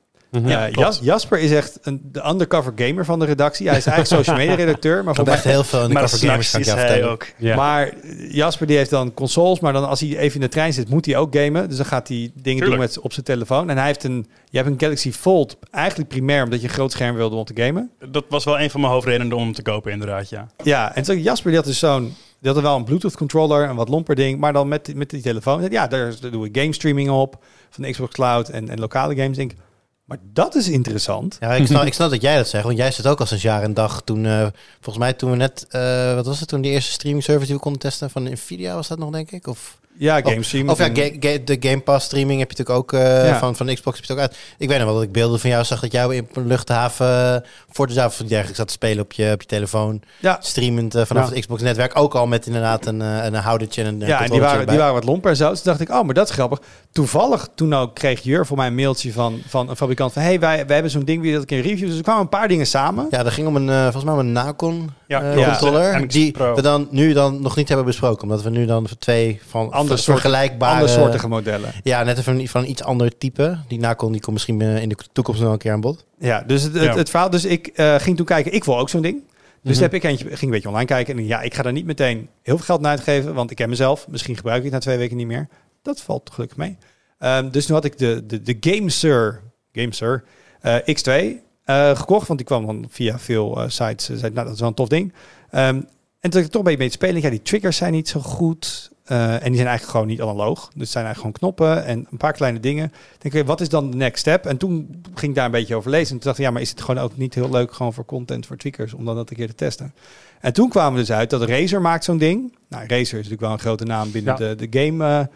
Mhm. Jas- Jasper is echt een, de undercover gamer van de redactie. Hij is eigenlijk social media redacteur. Maar, voor echt heel veel in de Maar cover gamers kan ik is je hij vertellen. ook. Ja. maar Jasper die heeft dan consoles. Maar dan als hij even in de trein zit, moet hij ook gamen. Dus dan gaat hij dingen Tuurlijk. doen met, op zijn telefoon. En hij heeft een, je hebt een Galaxy Fold. Eigenlijk primair omdat je een groot scherm wilde om te gamen. Dat was wel een van mijn hoofdredenen om hem te kopen, inderdaad, ja. Ja, en toen Jasper die had dus zo'n... Die had er wel een Bluetooth controller, een wat lomper ding. Maar dan met, met die telefoon. Ja, daar, daar doe ik game streaming op. Van de Xbox Cloud en, en lokale games. Denk ik, maar dat is interessant. Ja, ik snap, ik snap dat jij dat zegt, want jij zit ook al sinds jaar en dag toen, eh, volgens mij toen we net, eh, wat was het toen, die eerste streaming service die we konden testen van Nvidia was dat nog, denk ik? Of, Ja, game streaming. of ja, ga- ga- de Game Pass streaming heb je natuurlijk ook, eh, Ja. van, van Xbox heb je ook uit. Ik weet nog wel dat ik beelden van jou zag dat jou in een luchthaven, eh, voor de zaal of dergelijke zat te spelen op je, op je telefoon, ja, streamend eh, vanaf Ja. het Xbox netwerk, ook al met inderdaad een, een houdertje en een ja en die waren, die waren wat lomper en zo. Dus dacht ik, oh, maar dat is grappig. Toevallig, toen ook kreeg Jur voor mij een mailtje van, van een fabrikant van... hey, wij, wij hebben zo'n ding, wie dat ik in review. Dus er kwamen een paar dingen samen. Ja, dat ging om een, eh, volgens mij om een Nacon Ja, controller. MX die Pro. we dan nu dan nog niet hebben besproken. Omdat we nu dan twee van Andere vergelijkbare... Andere soortige modellen. Ja, net even van, iets ander type. Die Nacon die komt misschien in de toekomst nog een keer aan bod. Ja, dus het, het, Ja. het verhaal... Dus ik eh, ging toen kijken, ik wil ook zo'n ding. Dus Mhm. heb ik eentje, ging een beetje online kijken. En ja, ik ga daar niet meteen heel veel geld naar uitgeven. Want ik ken mezelf. Misschien gebruik ik het na twee weken niet meer. Dat valt gelukkig mee. Ehm, dus nu had ik de, de, de GameSir, GameSir eh, X2 eh, gekocht. Want die kwam dan via veel eh, sites. Uh, zei, nou, dat is wel een tof ding. Ehm, en toen ik toch een beetje mee te spelen. Ja, die triggers zijn niet zo goed. Eh, en die zijn eigenlijk gewoon niet analoog. Dus het zijn eigenlijk gewoon knoppen en een paar kleine dingen. Ik denk, oké, wat is dan de next step? En toen ging ik daar een beetje over lezen. En toen dacht ik, ja, maar is het gewoon ook niet heel leuk gewoon voor content, voor tweakers, om dan dat een keer te testen? En toen kwamen we dus uit dat Razer maakt zo'n ding. Nou, Razer is natuurlijk wel een grote naam binnen Ja. de, de game eh,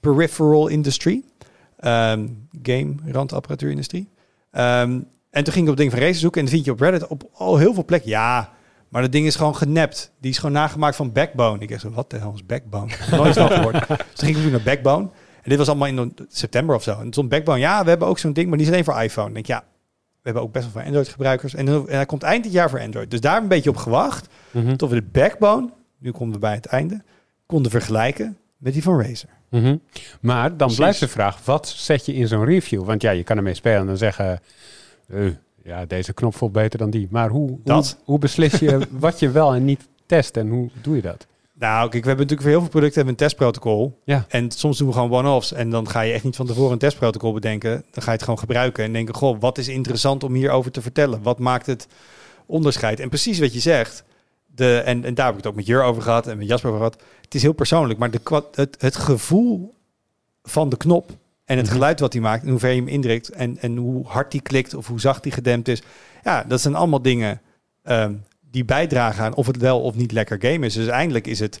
peripheral industry. Ehm, game randapparatuurindustrie. Ehm, en toen ging ik op het ding van Razer zoeken en dan vind je op Reddit op al heel veel plekken. Ja, maar dat ding is gewoon genept. Die is gewoon nagemaakt van Backbone. Ik dacht zo, wat de hel is Backbone? Nooit van gehoord. dus toen ging ik naar Backbone. En dit was allemaal in september of zo. En toen stond Backbone, ja, we hebben ook zo'n ding, maar die is alleen voor iPhone. Ik denk, ja, we hebben ook best wel veel Android-gebruikers. En, dan- en hij komt eind dit jaar voor Android. Dus daar een beetje op gewacht. Mhm. Tot we de Backbone, nu komen we bij het einde, konden vergelijken met die van Razer. Mhm. Maar dan Precies. blijft de vraag, wat zet je in zo'n review? Want ja, je kan ermee spelen en dan zeggen, eh, ja, deze knop voelt beter dan die. Maar hoe, Dat. hoe beslis je wat je wel en niet test en hoe doe je dat? Nou, kijk, we hebben natuurlijk voor heel veel producten hebben een testprotocol. Ja. En soms doen we gewoon one-offs. En dan ga je echt niet van tevoren een testprotocol bedenken. Dan ga je het gewoon gebruiken en denken, goh, wat is interessant om hierover te vertellen? Wat maakt het onderscheid? En precies wat je zegt. De, en, en daar heb ik het ook met Jur over gehad en met Jasper over gehad. Het is heel persoonlijk, maar de, het, het gevoel van de knop en het Mhm. geluid wat hij maakt, en hoe ver je hem indrukt en, en hoe hard die klikt of hoe zacht die gedempt is. Ja, dat zijn allemaal dingen ehm, die bijdragen aan of het wel of niet lekker game is. Dus uiteindelijk is het,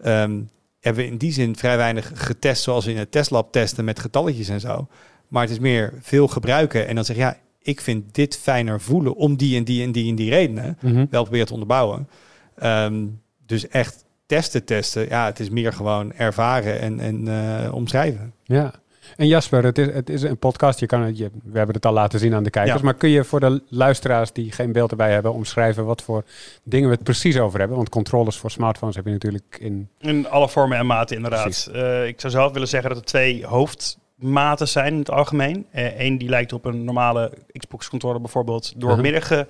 ehm, hebben we in die zin vrij weinig getest zoals we in het testlab testen met getalletjes en zo. Maar het is meer veel gebruiken en dan zeg je, ja, ik vind dit fijner voelen om die en die en die en die redenen Mhm. wel proberen te onderbouwen. Ehm, dus echt testen, testen. Ja, het is meer gewoon ervaren en, en eh, omschrijven. Ja. En Jasper, het is, het is een podcast. Je kan het, je, we hebben het al laten zien aan de kijkers. Ja. Maar kun je voor de luisteraars die geen beeld erbij hebben omschrijven wat voor dingen we het precies over hebben? Want controllers voor smartphones heb je natuurlijk in. In alle vormen en maten, inderdaad. Eh, ik zou zelf willen zeggen dat er twee hoofdmaten zijn in het algemeen. Eén die lijkt op een normale Xbox-controller bijvoorbeeld doormidden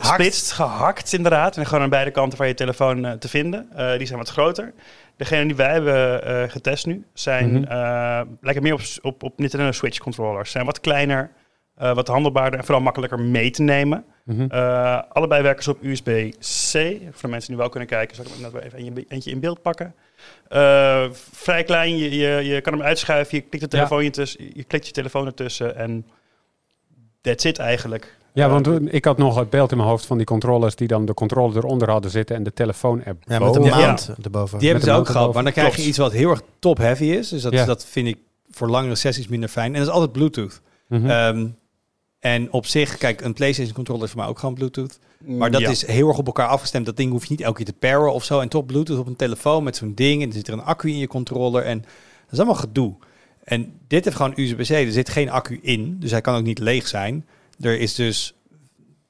gesplitst, gehakt inderdaad. En gewoon aan beide kanten van je telefoon eh, te vinden. Eh, die zijn wat groter. Degene die wij hebben eh, getest nu zijn, Mhm. lijken meer op, op, op Nintendo Switch controllers. Zijn wat kleiner, wat handelbaarder en vooral makkelijker mee te nemen. Mhm. Allebei werken ze op USB-C. Voor de mensen die wel kunnen kijken, zal ik hem net even eentje, in beeld pakken. Vrij klein, je, je, je kan hem uitschuiven, je klikt, de Ja. telefoon tussen, je klikt je telefoon ertussen en that's it eigenlijk. Ja, want ik had nog het beeld in mijn hoofd van die controllers die dan de controller eronder hadden zitten en de telefoon er Ja, met maand erboven. Die hebben de ze ook gehad, maar dan krijg je iets wat heel erg top-heavy is. Dus dat, Ja. dat vind ik voor langere sessies minder fijn. En dat is altijd Bluetooth. Mhm. Ehm, en op zich, kijk, een PlayStation controller is voor mij ook gewoon Bluetooth. Maar dat ja. is heel erg op elkaar afgestemd. Dat ding hoef je niet elke keer te paren of zo. En toch Bluetooth op een telefoon met zo'n ding. En er zit er een accu in je controller. En dat is allemaal gedoe. En dit heeft gewoon USB-C. Er zit geen accu in. Dus hij kan ook niet leeg zijn. Er is dus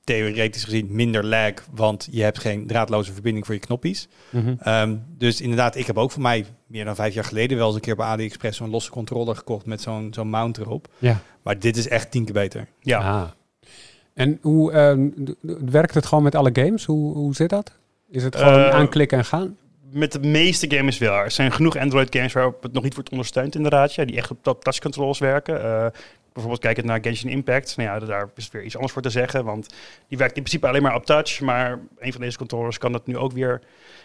theoretisch gezien minder lag. Want je hebt geen draadloze verbinding voor je knoppies. Mhm. Ehm, dus inderdaad, ik heb ook voor mij meer dan vijf jaar geleden wel eens een keer bij AliExpress zo'n losse controller gekocht met zo'n zo'n mount erop. Ja. Maar dit is echt tien keer beter. Ja. Ah. En hoe ehm, werkt het gewoon met alle games? Hoe, hoe zit dat? Is het gewoon Eh, aanklikken en gaan? Met de meeste games wel. Er zijn genoeg Android games waarop het nog niet wordt ondersteund inderdaad. Ja, die echt op touch controls werken. Eh, bijvoorbeeld kijkend naar Genshin Impact. Nou ja, daar is weer iets anders voor te zeggen. Want die werkt in principe alleen maar op touch. Maar een van deze controllers kan dat nu ook weer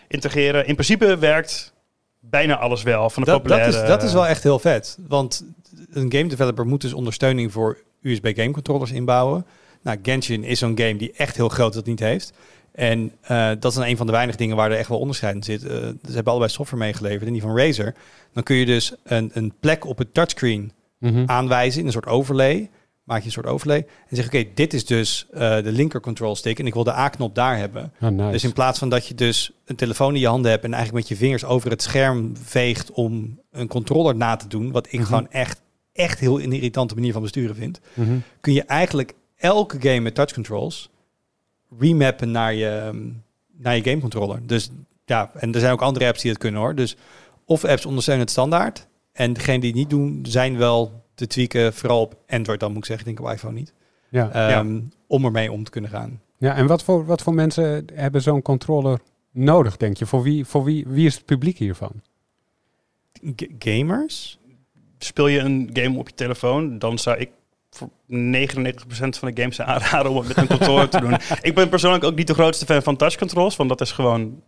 integreren. In principe werkt bijna alles wel. Van de Dat, dat, populaire... is, dat is wel echt heel vet. Want een game developer moet dus ondersteuning voor USB game controllers inbouwen. Nou, Genshin is zo'n game die echt heel groot dat niet heeft. En eh, dat is dan een van de weinige dingen waar er echt wel onderscheid in zit. Eh, ze hebben allebei software meegeleverd en die van Razer. Dan kun je dus een, een plek op het touchscreen Mhm. aanwijzen in een soort overlay. Maak je een soort overlay. En zeg, oké, dit is dus eh, de linker control stick en ik wil de A-knop daar hebben. Oh, nice. Dus in plaats van dat je dus een telefoon in je handen hebt en eigenlijk met je vingers over het scherm veegt om een controller na te doen, wat ik Mhm. gewoon echt, echt heel een irritante manier van besturen vind, Mhm. kun je eigenlijk elke game met touch controls remappen naar je, ehm, naar je game controller. Dus ja, en er zijn ook andere apps die het kunnen hoor. Dus of apps ondersteunen het standaard en degene die het niet doen zijn wel te tweaken, vooral op Android dan moet ik zeggen, ik denk op iPhone niet, Ja. Ehm, om ermee om te kunnen gaan. ja, en wat voor, wat voor mensen hebben zo'n controller nodig, denk je? Voor wie, voor wie, wie is het publiek hiervan? G- gamers? Speel je een game op je telefoon, dan zou ik voor 99% van de games aanraden om het met een controller te doen. Ik ben persoonlijk ook niet de grootste fan van touch controls, want dat is gewoon...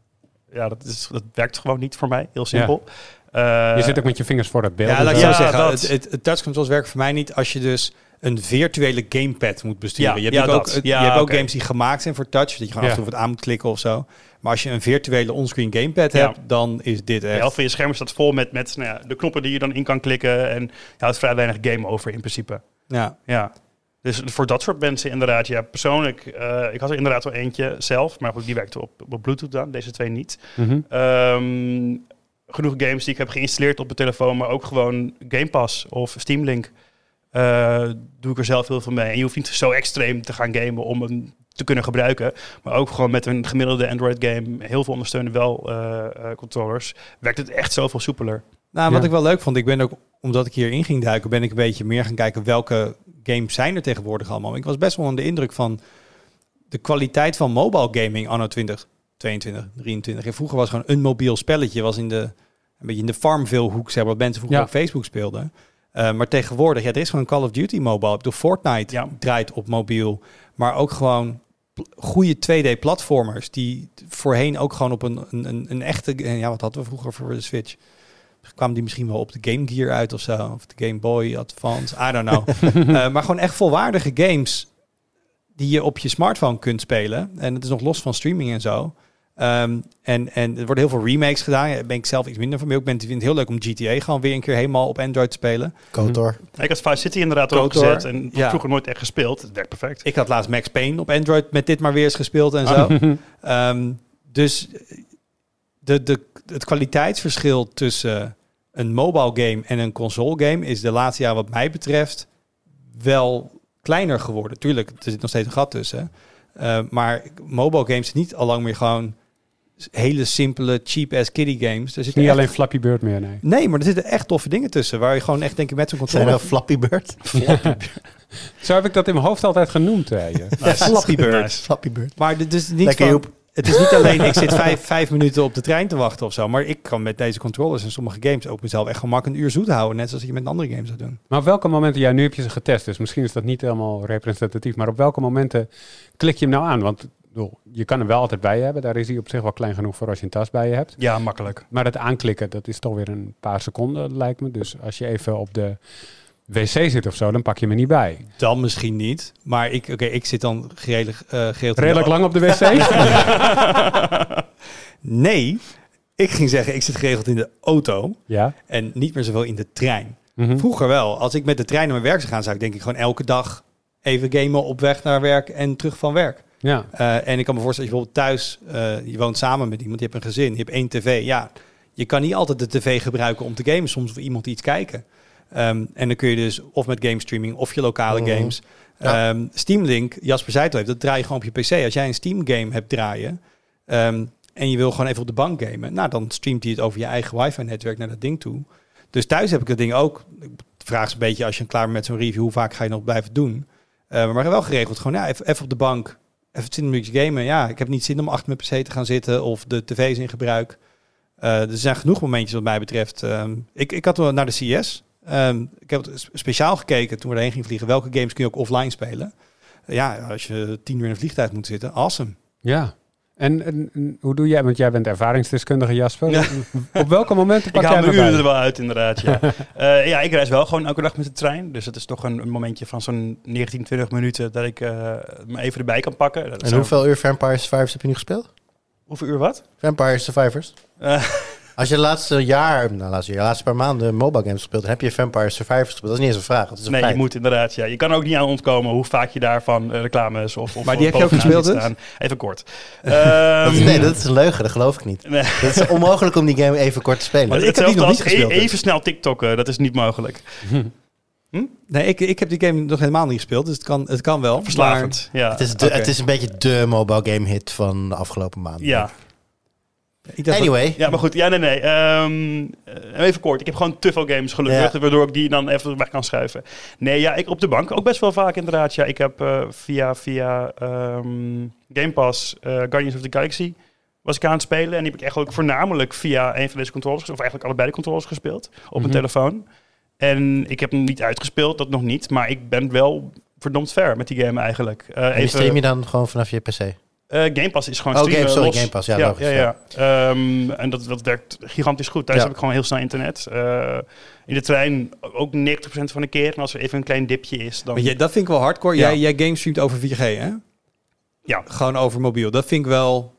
Ja, dat, is, dat werkt gewoon niet voor mij. Heel simpel. Eh, je zit ook met je vingers voor het beeld. Ja, en laat ik zo. Ja, zeggen. dat. Het, het, het touch controls werken voor mij niet als je dus een virtuele gamepad moet besturen. Ja, je hebt ja, ook, Ja, je hebt ook games die gemaakt zijn voor touch, dat je gewoon Ja. af en toe wat aan moet klikken of zo. Maar als je een virtuele onscreen gamepad Ja. hebt, dan is dit De echt... helft van je scherm staat vol met, met nou ja, de knoppen die je dan in kan klikken. En je houdt vrij weinig game over in principe. Ja. Ja. Dus voor dat soort mensen inderdaad, ja, persoonlijk, eh, ik had er inderdaad wel eentje zelf, maar goed, die werkte op, op Bluetooth dan, deze twee niet. Ehm, genoeg games die ik heb geïnstalleerd op mijn telefoon, maar ook gewoon Game Pass of Steam Link. eh, doe ik er zelf heel veel mee. En je hoeft niet zo extreem te gaan gamen om hem te kunnen gebruiken. Maar ook gewoon met een gemiddelde Android game, heel veel ondersteunen wel eh, eh, controllers, werkt het echt zoveel soepeler. Nou, wat Ja. ik wel leuk vond, ik ben ook, omdat ik hierin ging duiken, ben ik een beetje meer gaan kijken welke games zijn er tegenwoordig allemaal. Ik was best wel onder de indruk van de kwaliteit van mobile gaming anno 22, 23. En vroeger was gewoon een mobiel spelletje. Was in de, een beetje in de Farmville hoek, zeg maar, wat mensen vroeger Ja. op Facebook speelden. Eh, maar tegenwoordig, ja, er is gewoon Call of Duty mobile. Ik bedoel, Fortnite Ja. draait op mobiel. Maar ook gewoon goede 2D-platformers. Die voorheen ook gewoon op een, een, een, echte... Ja, wat hadden we vroeger voor de Switch? Kwamen die misschien wel op de Game Gear uit of zo? Of de Game Boy Advance? I don't know. Eh, maar gewoon echt volwaardige games die je op je smartphone kunt spelen. En het is nog los van streaming en zo. Ehm, en, en er worden heel veel remakes gedaan. Daar ben ik zelf iets minder van. mee. Ik ben, ik vind het heel leuk om GTA gewoon weer een keer helemaal op Android te spelen. Kotor. Ik had Vice City inderdaad ook gezet. En ja. vroeger nooit echt gespeeld. Het werkt perfect. Ik had laatst Max Payne op Android met dit maar weer eens gespeeld en zo. Ehm, dus de, de, het kwaliteitsverschil tussen een mobile game en een console game is de laatste jaren wat mij betreft wel kleiner geworden. Tuurlijk, er zit nog steeds een gat tussen. Eh, maar mobile games zijn niet al lang meer gewoon hele simpele, cheap-ass kiddie games. Er zitten niet echt- alleen Flappy Bird meer, nee. Nee, maar er zitten echt toffe dingen tussen. Waar je gewoon echt denk ik met zo'n Zijn controller... Flappy Bird? Zo heb ik dat in mijn hoofd altijd genoemd. eh, je. Ja, Flappy Bird. Nice. Flappy Bird. Maar dit is niet Lekker, van, Joep. Het is niet alleen, ik zit vijf, vijf minuten op de trein te wachten of zo. Maar ik kan met deze controllers en sommige games ook mezelf echt gemak een uur zoet houden. Net zoals je met een andere game zou doen. Maar op welke momenten, ja, nu heb je ze getest, dus misschien is dat niet helemaal representatief, maar op welke momenten klik je hem nou aan? Want je kan hem wel altijd bij je hebben, daar is hij op zich wel klein genoeg voor als je een tas bij je hebt. Ja, makkelijk. Maar het aanklikken, dat is toch weer een paar seconden, lijkt me. Dus als je even op de wc zit of zo, dan pak je me niet bij. Dan misschien niet. Maar ik, oké, ik zit dan redelijk, eh in de- Redelijk lang op de wc? Nee, ik ging zeggen, ik zit geregeld in de auto. ja. En niet meer zoveel in de trein. Mhm. Vroeger wel. Als ik met de trein naar mijn werk zou gaan, zou ik denk ik gewoon elke dag even gamen op weg naar werk en terug van werk. Ja. Eh, en ik kan me voorstellen, dat je bijvoorbeeld thuis, eh, je woont samen met iemand, je hebt een gezin, je hebt één tv. Ja, je kan niet altijd de tv gebruiken om te gamen. Soms wil iemand iets kijken. Ehm, en dan kun je dus of met game streaming of je lokale Mhm. games. Ja. Ehm, Steam Link, Jasper zei het al even, dat draai je gewoon op je PC. Als jij een Steam game hebt draaien ehm, en je wil gewoon even op de bank gamen, nou dan streamt hij het over je eigen wifi-netwerk naar dat ding toe. Dus thuis heb ik dat ding ook. Ik vraag ze een beetje als je klaar bent met zo'n review, hoe vaak ga je nog blijven doen? Eh, maar wel geregeld, gewoon ja, even, even op de bank, even 20 minuutjes gamen. Ja, ik heb niet zin om achter mijn PC te gaan zitten of de tv is in gebruik. Eh, er zijn genoeg momentjes wat mij betreft. Ehm, ik, ik had wel naar de CS. Ehm, ik heb speciaal gekeken toen we erheen gingen vliegen. Welke games kun je ook offline spelen? Ja, als je tien uur in een vliegtuig moet zitten, awesome. Ja. En, en, en hoe doe jij, want jij bent ervaringsdeskundige Jasper. Ja. Op welke momenten Ik pak haal jij mijn hem uren er erbij? wel uit, inderdaad. Ja. Eh, ja, ik reis wel gewoon elke dag met de trein. Dus het is toch een, een momentje van zo'n 19, 20 minuten dat ik eh, me even erbij kan pakken. Dat En hoeveel uur Vampire Survivors heb je nu gespeeld? hoeveel uur wat? Vampire Survivors. Eh, Als je de laatste jaar, nou laatste jaar, laatste paar maanden mobile games gespeeld, dan heb je Vampire Survivors gespeeld. Dat is niet eens een vraag. Dat is een nee, je moet inderdaad. Ja. Je kan ook niet aan ontkomen hoe vaak je daarvan eh, reclames of, of Maar die heb je ook gespeeld dus? staan. Even kort. Dat Ehm, is, nee, dat is een leugen. Dat geloof ik niet. nee. Dat is onmogelijk om die game even kort te spelen. Maar ik heb die nog niet gespeeld, e- dus. even snel TikTokken, dat is niet mogelijk. Nee, ik, ik heb die game nog helemaal niet gespeeld, dus het kan, het kan wel. Verslavend. Ja. het, is de, het is een beetje de mobile game hit van de afgelopen maanden. ja. Dat- Anyway. ja, maar goed. Ja, nee, nee. Ehm, eh, even kort. Ik heb gewoon te veel games gelukkig, Ja. waardoor ik die dan even weg kan schuiven. Nee, ja, ik op de bank ook best wel vaak inderdaad. Ja, ik heb eh, via, via ehm, Game Pass eh, Guardians of the Galaxy was ik aan het spelen. En die heb ik echt ook voornamelijk via een van deze controllers, of eigenlijk allebei de controllers gespeeld, op Mhm. mijn telefoon. En ik heb hem niet uitgespeeld, dat nog niet. Maar ik ben wel verdomd ver met die game eigenlijk. Eh, En die stream je dan gewoon vanaf je PC? Eh, Game Pass is gewoon Oh, streamen Game- sorry, los. Game Pass, ja, ja, logisch, ja, ja. ja. Ehm, en dat, dat werkt gigantisch goed. Thuis Ja. heb ik gewoon heel snel internet. Eh, in de trein ook 90% van de keer. En als er even een klein dipje is, dan... Maar jij, dat vind ik wel hardcore. Ja. Jij, jij game streamt over 4G, hè? Ja. Gewoon over mobiel. Dat vind ik wel...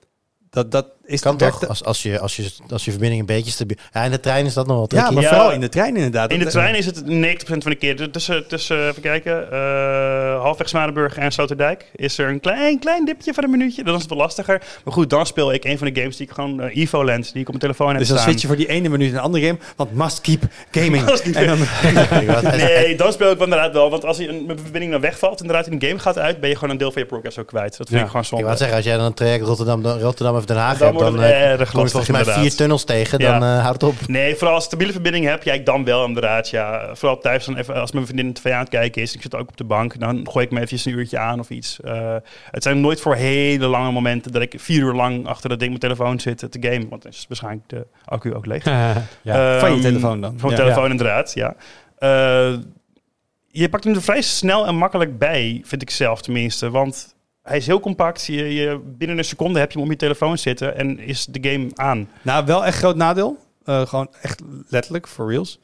Dat, dat is Kan toch? Als, als, je, als, je, als je verbinding een beetje stabiel... Ja, in de trein is dat nog wel Ja, maar Ja. vooral in de trein inderdaad. In de trein is het 90% van de keer. Tussen, tussen even kijken, eh halfweg Zwanenburg en Sloterdijk is er een klein, klein dipje van een minuutje. Dan is het wel lastiger. Maar goed, dan speel ik een van de games die ik gewoon... eh, Evoland, die ik op mijn telefoon heb Dus dan switch je voor die ene minuut naar een andere game. Want must keep gaming. Must keep en dan, Nee, dan speel ik inderdaad wel. Want als je een mijn verbinding dan wegvalt en inderdaad in de game gaat uit, ben je gewoon een deel van je progress ook kwijt. Dat vind Ja. ik gewoon Ik zonde. wou zeggen, als jij dan een traject Rotterdam, Rotterdam of Den Haag hebt, wordt dan het eh, erg lastig volgens mij inderdaad. vier tunnels tegen, dan eh houdt het op. Nee, vooral als stabiele verbinding heb, ja, ik dan wel inderdaad. Ja. Vooral thuis dan even, als mijn vriendin tv aan het kijken is, ik zit ook op de bank, dan gooi ik me eventjes een uurtje aan of iets. Eh, het zijn nooit voor hele lange momenten dat ik vier uur lang achter dat ding met telefoon zit te gamen, want dan is waarschijnlijk de accu ook leeg. ja. Van je Ehm, telefoon dan. Van mijn telefoon inderdaad, ja. Je pakt hem er vrij snel en makkelijk bij, vind ik zelf tenminste. Want hij is heel compact. Je, je, binnen een seconde heb je hem op je telefoon zitten en is de game aan. Nou, wel echt groot nadeel. Eh, gewoon echt letterlijk, for reals.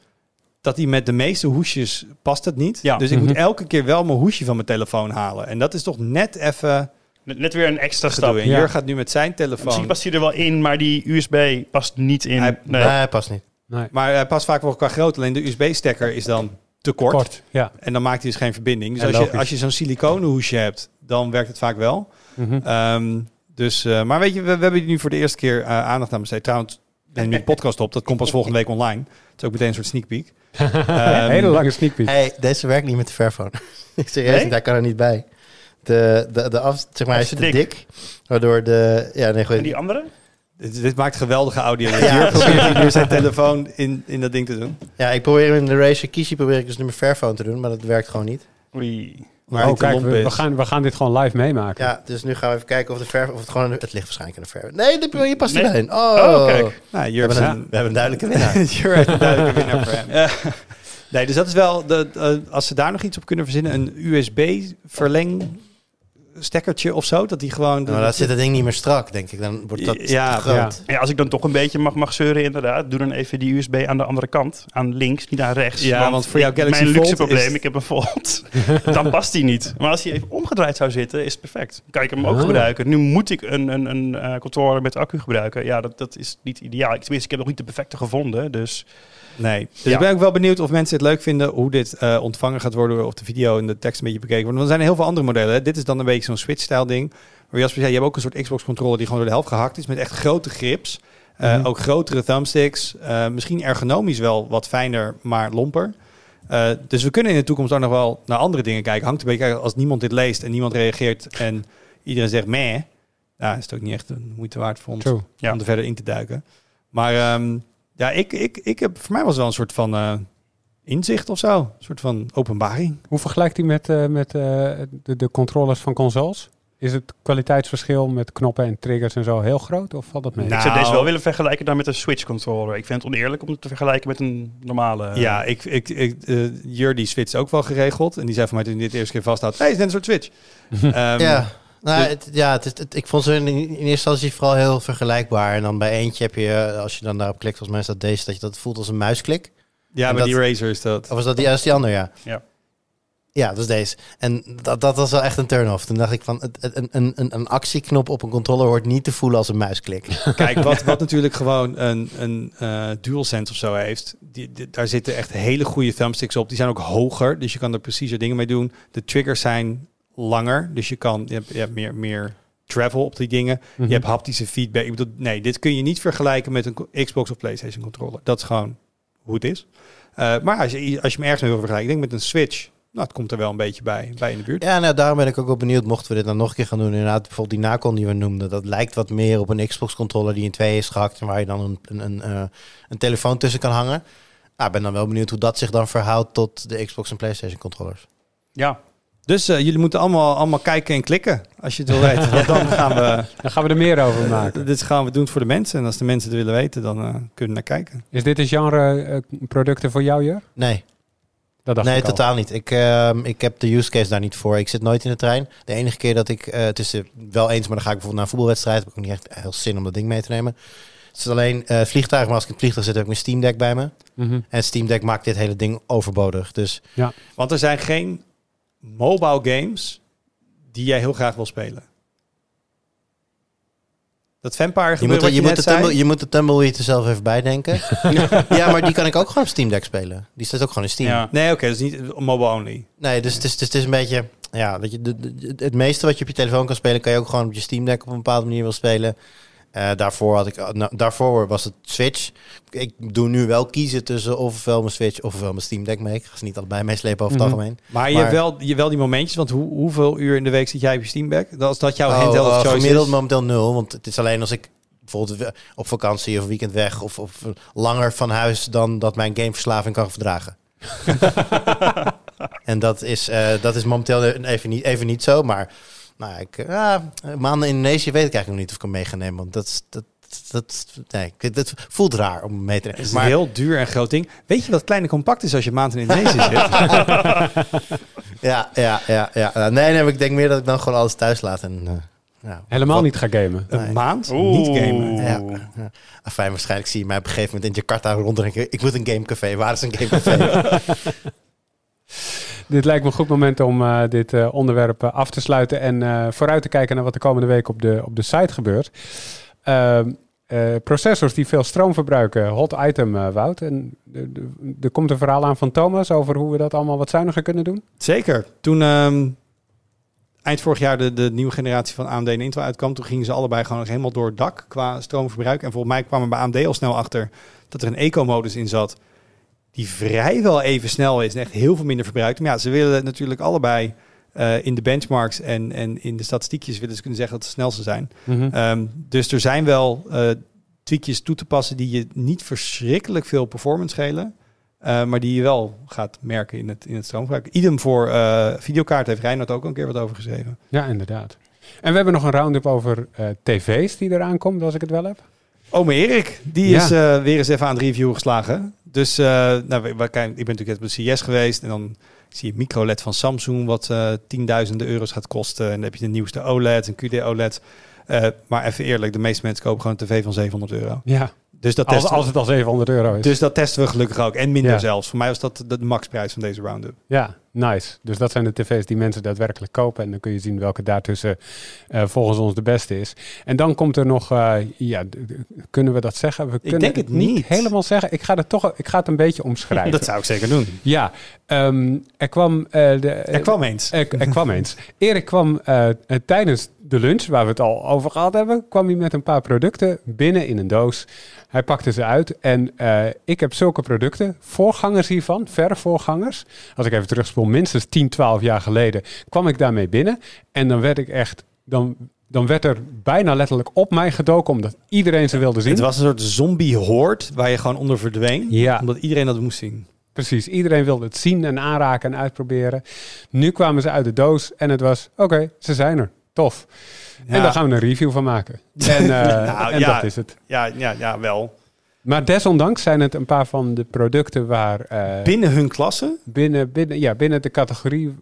Dat hij met de meeste hoesjes past het niet. Ja. Dus ik Mhm. moet elke keer wel mijn hoesje van mijn telefoon halen. En dat is toch net even Net, net weer een extra stap. En Ja. Jur gaat nu met zijn telefoon. Misschien past hij er wel in, maar die USB past niet in. Hij- nee. Nee, hij past niet. Nee. Maar hij past vaak wel qua grootte. Alleen de USB-stekker is dan te kort. Kort, ja. En dan maakt hij dus geen verbinding. Dus als, je, als je zo'n siliconen hoesje hebt, dan werkt het vaak wel. Mhm. Ehm, dus, eh, maar weet je, we, we hebben hier nu voor de eerste keer eh, aandacht aan besteed. Trouwens, we nemen nu de podcast op. Dat komt pas volgende week online. Het is ook meteen een soort sneak peek. Ehm, Hele lange sneak peek. Hey, deze werkt niet met de Fairphone. Ik Serieus, Nee? niet, hij kan er niet bij. De, de, de af, zeg maar, hij is te dik. dik? Waardoor de... Ja, nee, En goed. die andere? Dit, dit maakt geweldige audio. Ja. Jur probeert nu zijn telefoon in, in dat ding te doen. Ja, ik probeer hem in de Razer Kishi probeer ik dus nu mijn Fairphone te doen, maar dat werkt gewoon niet. Oei. Maar oh, kijk, we, we gaan, we gaan dit gewoon live meemaken. Ja, dus nu gaan we even kijken of de Fairphone... Of het gewoon... Het ligt waarschijnlijk in de Fairphone. Nee, dit, je past Nee. erbij in. Oh, Oh, kijk. Nou, We Jur hebben, een, we hebben een duidelijke winnaar. Jur heeft een duidelijke winnaar voor hem. Nee, dus dat is wel... De, als ze daar nog iets op kunnen verzinnen, een USB-verleng stekkertje of zo, dat die gewoon... Nou, dan zit het ding niet meer strak, denk ik. Dan wordt dat Ja, te groot. Ja, als ik dan toch een beetje mag, mag zeuren, inderdaad. Doe dan even die USB aan de andere kant. Aan links, niet aan rechts. Ja, want voor jouw Galaxy Mijn luxe probleem, is- ik heb een Fold. dan past die niet. Maar als hij even omgedraaid zou zitten, is het perfect. Dan kan ik hem ook Ah. gebruiken. Nu moet ik een, een, een eh, controller met accu gebruiken. Ja, dat, dat is niet ideaal. Ik, tenminste, ik heb nog niet de perfecte gevonden. Dus Nee. Dus Ja. ik ben ook wel benieuwd of mensen het leuk vinden hoe dit eh, ontvangen gaat worden of de video en de tekst een beetje bekeken wordt. Want er zijn heel veel andere modellen. Dit is dan een beetje zo'n Switch-stijl ding. Maar Jasper zei, je hebt ook een soort Xbox-controller die gewoon door de helft gehakt is met echt grote grips. Eh, Mhm. Ook grotere thumbsticks. Eh, misschien ergonomisch wel wat fijner, maar lomper. Eh, dus we kunnen in de toekomst ook nog wel naar andere dingen kijken. Hangt een beetje als niemand dit leest en niemand reageert en iedereen zegt meh, ja, is het ook niet echt een moeite waard voor ons. Ja. om er verder in te duiken. Maar ehm, ja, ik, ik, ik heb, voor mij was wel een soort van inzicht of zo. Een soort van openbaring. Hoe vergelijkt hij met, eh, met eh, de, de controllers van consoles? Is het kwaliteitsverschil met knoppen en triggers en zo heel groot? Of valt dat mee? Nou, ik zou deze wel willen vergelijken dan met een Switch controller. Ik vind het oneerlijk om het te vergelijken met een normale... ja, ik, ik, ik, eh, Jur die switcht ook wel geregeld. En die zei van mij toen hij dit eerste keer vasthoudt. Hey, het is net een soort switch. Ehm, Ja, nou, dus- het, ja het is, het- ik vond ze in, in eerste instantie vooral heel vergelijkbaar. En dan bij eentje heb je, eh, als je dan daarop klikt, volgens mij is dat deze, dat je dat voelt als een muisklik. Ja, En dat- die Razer is dat. Of is dat die, is die andere, ja. Ja. Ja, dat is deze. En dat, dat was wel echt een turn-off. Toen dacht ik van, een, een, een, een actieknop op een controller hoort niet te voelen als een muisklik. Kijk, wat, wat natuurlijk gewoon een, een eh DualSense of zo heeft. Die, die- daar zitten echt hele goede thumbsticks op. Die zijn ook hoger, dus je kan er preciezer dingen mee doen. De triggers zijn langer, dus je kan je hebt, je hebt meer, meer travel op die dingen. Mhm. Je hebt haptische feedback. Ik bedoel, nee, dit kun je niet vergelijken met een Xbox of PlayStation controller. Dat is gewoon hoe het is. Eh, maar als je, als je me ergens mee wil vergelijken, ik denk met een Switch. Nou, het komt er wel een beetje bij, bij in de buurt. Ja, nou, daarom ben ik ook wel benieuwd, mochten we dit dan nog een keer gaan doen. Inderdaad, bijvoorbeeld die Nacon die we noemden. Dat lijkt wat meer op een Xbox controller die in twee is gehakt. En waar je dan een, een, een, eh, een telefoon tussen kan hangen. Nou, ik ben dan wel benieuwd hoe dat zich dan verhoudt tot de Xbox en PlayStation controllers. ja. Dus eh, jullie moeten allemaal, allemaal kijken en klikken als je het wil weten. Want dan gaan we, Dan gaan we er meer over maken. dit gaan we doen voor de mensen. En als de mensen het willen weten, dan eh, kunnen we naar kijken. Is dit een genre eh, producten voor jou, Jur? Nee, Dat dacht nee, ik al. totaal niet. Ik, ehm, ik heb de use case daar niet voor. Ik zit nooit in de trein. De enige keer dat ik, eh, het is wel eens, maar dan ga ik bijvoorbeeld naar een voetbalwedstrijd. Heb ik ook niet echt heel zin om dat ding mee te nemen. Het is alleen eh vliegtuig, maar als ik in het vliegtuig zit, heb ik mijn Steam Deck bij me. Mhm. En Steam Deck maakt dit hele ding overbodig. Dus Want er zijn geen mobile games die jij heel graag wil spelen. Dat Vampire je moet, wat je, je, moet net de tumble, je moet de Tumbleweed er zelf even bij denken. ja, maar die kan ik ook gewoon op Steam Deck spelen. Die staat ook gewoon in Steam. Ja. Nee, oké, dat is niet mobile only. Nee, dus het is, het is, het is een beetje... Ja, dat je, de, de- het meeste wat je op je telefoon kan spelen... kan je ook gewoon op je Steam Deck op een bepaalde manier wil spelen. Eh, daarvoor, had ik, nou, daarvoor was het Switch. Ik doe nu wel kiezen tussen ofwel mijn Switch... ofwel mijn Steam Deck mee. Ik ga ze niet allebei meeslepen over het Mhm. algemeen. Maar, je, hebt wel, je wel die momentjes, want hoe, hoeveel uur in de week zit jij op je Steam Deck? Dat, als dat jouw Oh, handheld eh, gemiddeld is. momenteel nul. Want het is alleen als ik bijvoorbeeld op vakantie of weekend weg of, of langer van huis dan dat mijn gameverslaving kan verdragen. en dat is, eh, dat is momenteel even niet, even niet zo, maar nou, ja, ik, ja, maanden in Indonesië weet ik eigenlijk nog niet of ik hem mee ga nemen, want dat, is- dat, dat, nee, dat voelt raar om mee te Het nemen. is Maar een heel duur en groot ding. Weet je wat klein en compact is als je een maand in Indonesië zit? ja, ja, ja, ja. Nee, nee, maar ik denk meer dat ik dan gewoon alles thuis laat en eh, ja, Helemaal wat- niet ga gamen. Een Nee. maand? Oeh. Niet gamen. Ja, ja. Afijn, waarschijnlijk zie je mij op een gegeven moment in Jakarta ronddenken. Ik moet een gamecafé. Waar is een gamecafé? Dit lijkt me een goed moment om eh, dit eh, onderwerp eh, af te sluiten en vooruit te kijken naar wat de komende week op de, op de site gebeurt. Ehm, eh, processors die veel stroom verbruiken, hot item, Wout. En er komt een verhaal aan van Thomas over hoe we dat allemaal wat zuiniger kunnen doen. Zeker. Toen ehm, eind vorig jaar de, de nieuwe generatie van AMD en Intel uitkwam, toen gingen ze allebei gewoon helemaal door het dak qua stroomverbruik. En volgens mij kwam er bij AMD al snel achter dat er een eco-modus in zat, die vrijwel even snel is en echt heel veel minder verbruikt. Maar ja, ze willen natuurlijk allebei eh, in de benchmarks en, en in de statistiekjes willen ze kunnen zeggen dat ze het snelste zijn. Ehm, dus er zijn wel eh tweakjes toe te passen die je niet verschrikkelijk veel performance schelen. eh, maar die je wel gaat merken in het, in het stroomgebruik. Idem voor videokaart heeft Reinhard ook een keer wat over geschreven. Ja, inderdaad. En we hebben nog een round-up over tv's die eraan komt, als ik het wel heb. Ome Erik, die Ja. is weer eens even aan het review geslagen. Dus uh, nou, ik ben natuurlijk op de CS geweest en dan zie je micro-LED van Samsung wat uh, tienduizenden euro's gaat kosten. En dan heb je de nieuwste OLED, een QD-OLED. Uh, maar even eerlijk, de meeste mensen kopen gewoon een tv van 700 euro. Ja, dus dat als, als het al 700 euro is. Dus dat testen we gelukkig ook. En minder Ja. zelfs. Voor mij was dat de, maxprijs van deze round-up. Ja, nice. Dus dat zijn de tv's die mensen daadwerkelijk kopen. En dan kun je zien welke daartussen uh, volgens ons de beste is. En dan komt er nog, uh, ja, kunnen we dat zeggen? We kunnen denk het niet. helemaal zeggen. Ik ga het toch, ik ga het een beetje omschrijven. dat zou ik zeker doen. Ja, um, er kwam... Uh, de, er kwam eens. Er, er kwam eens. Erik kwam tijdens de lunch, waar we het al over gehad hebben, kwam hij met een paar producten binnen in een doos. Hij pakte ze uit en uh, ik heb zulke producten, voorgangers hiervan, verre voorgangers. Als ik even terugspoel, minstens 10, 12 jaar geleden, kwam ik daarmee binnen. En dan werd ik echt, dan, dan werd er bijna letterlijk op mij gedoken, omdat iedereen ze wilde zien. Het was een soort zombie-hoord waar je gewoon onder verdween, ja. omdat iedereen dat moest zien. Precies, iedereen wilde het zien en aanraken en uitproberen. Nu kwamen ze uit de doos en het was, oké, okay, ze zijn er. Tof. En daar gaan we een review van maken. En, uh, nou, en ja, dat is het. Ja, ja, ja, wel. Maar desondanks zijn het een paar van de producten waar... Uh, binnen hun klasse? Binnen, binnen, ja, binnen de categorie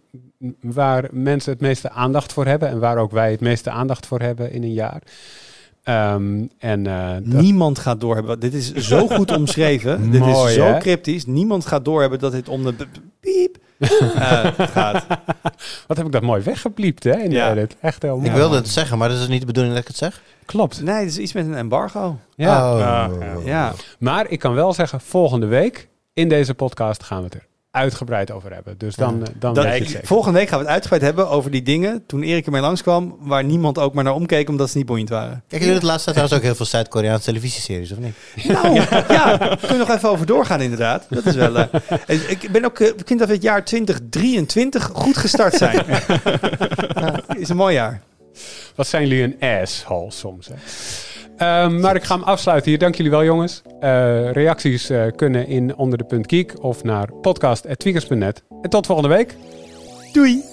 waar mensen het meeste aandacht voor hebben. En waar ook wij het meeste aandacht voor hebben in een jaar. Um, en, uh, Niemand gaat doorhebben. Dit is zo goed omschreven. dit Mooi, is zo hè? cryptisch. Niemand gaat doorhebben dat dit om de piep uh, gaat. Wat heb ik dat mooi weggepliept, hè? In ja. edit. Echt heel mooi. Ik wilde het zeggen, maar dat is niet de bedoeling dat ik het zeg. Klopt. Nee, het is iets met een embargo. Ja. Oh. ja. ja. Maar ik kan wel zeggen, volgende week in deze podcast gaan we het er uitgebreid over hebben. Dus dan, ja. dan dat, zeker. Volgende week gaan we het uitgebreid hebben over die dingen toen Erik ermee langskwam, waar niemand ook maar naar omkeek omdat ze niet boeiend waren. Kijk, jullie het laatste trouwens ook heel veel Zuid-Koreaanse televisieseries, of niet? Nou, ja, ja, daar kunnen we nog even over doorgaan inderdaad. Dat is wel... Uh, ik ben ook, uh, ik vind dat we het jaar 2023 goed gestart zijn. is een mooi jaar. Wat zijn jullie een asshole soms, hè? Uh, maar ik ga hem afsluiten hier. Dank jullie wel, jongens. Uh, reacties uh, kunnen in onder de punt geek of naar podcast.tweakers.net. En tot volgende week. Doei!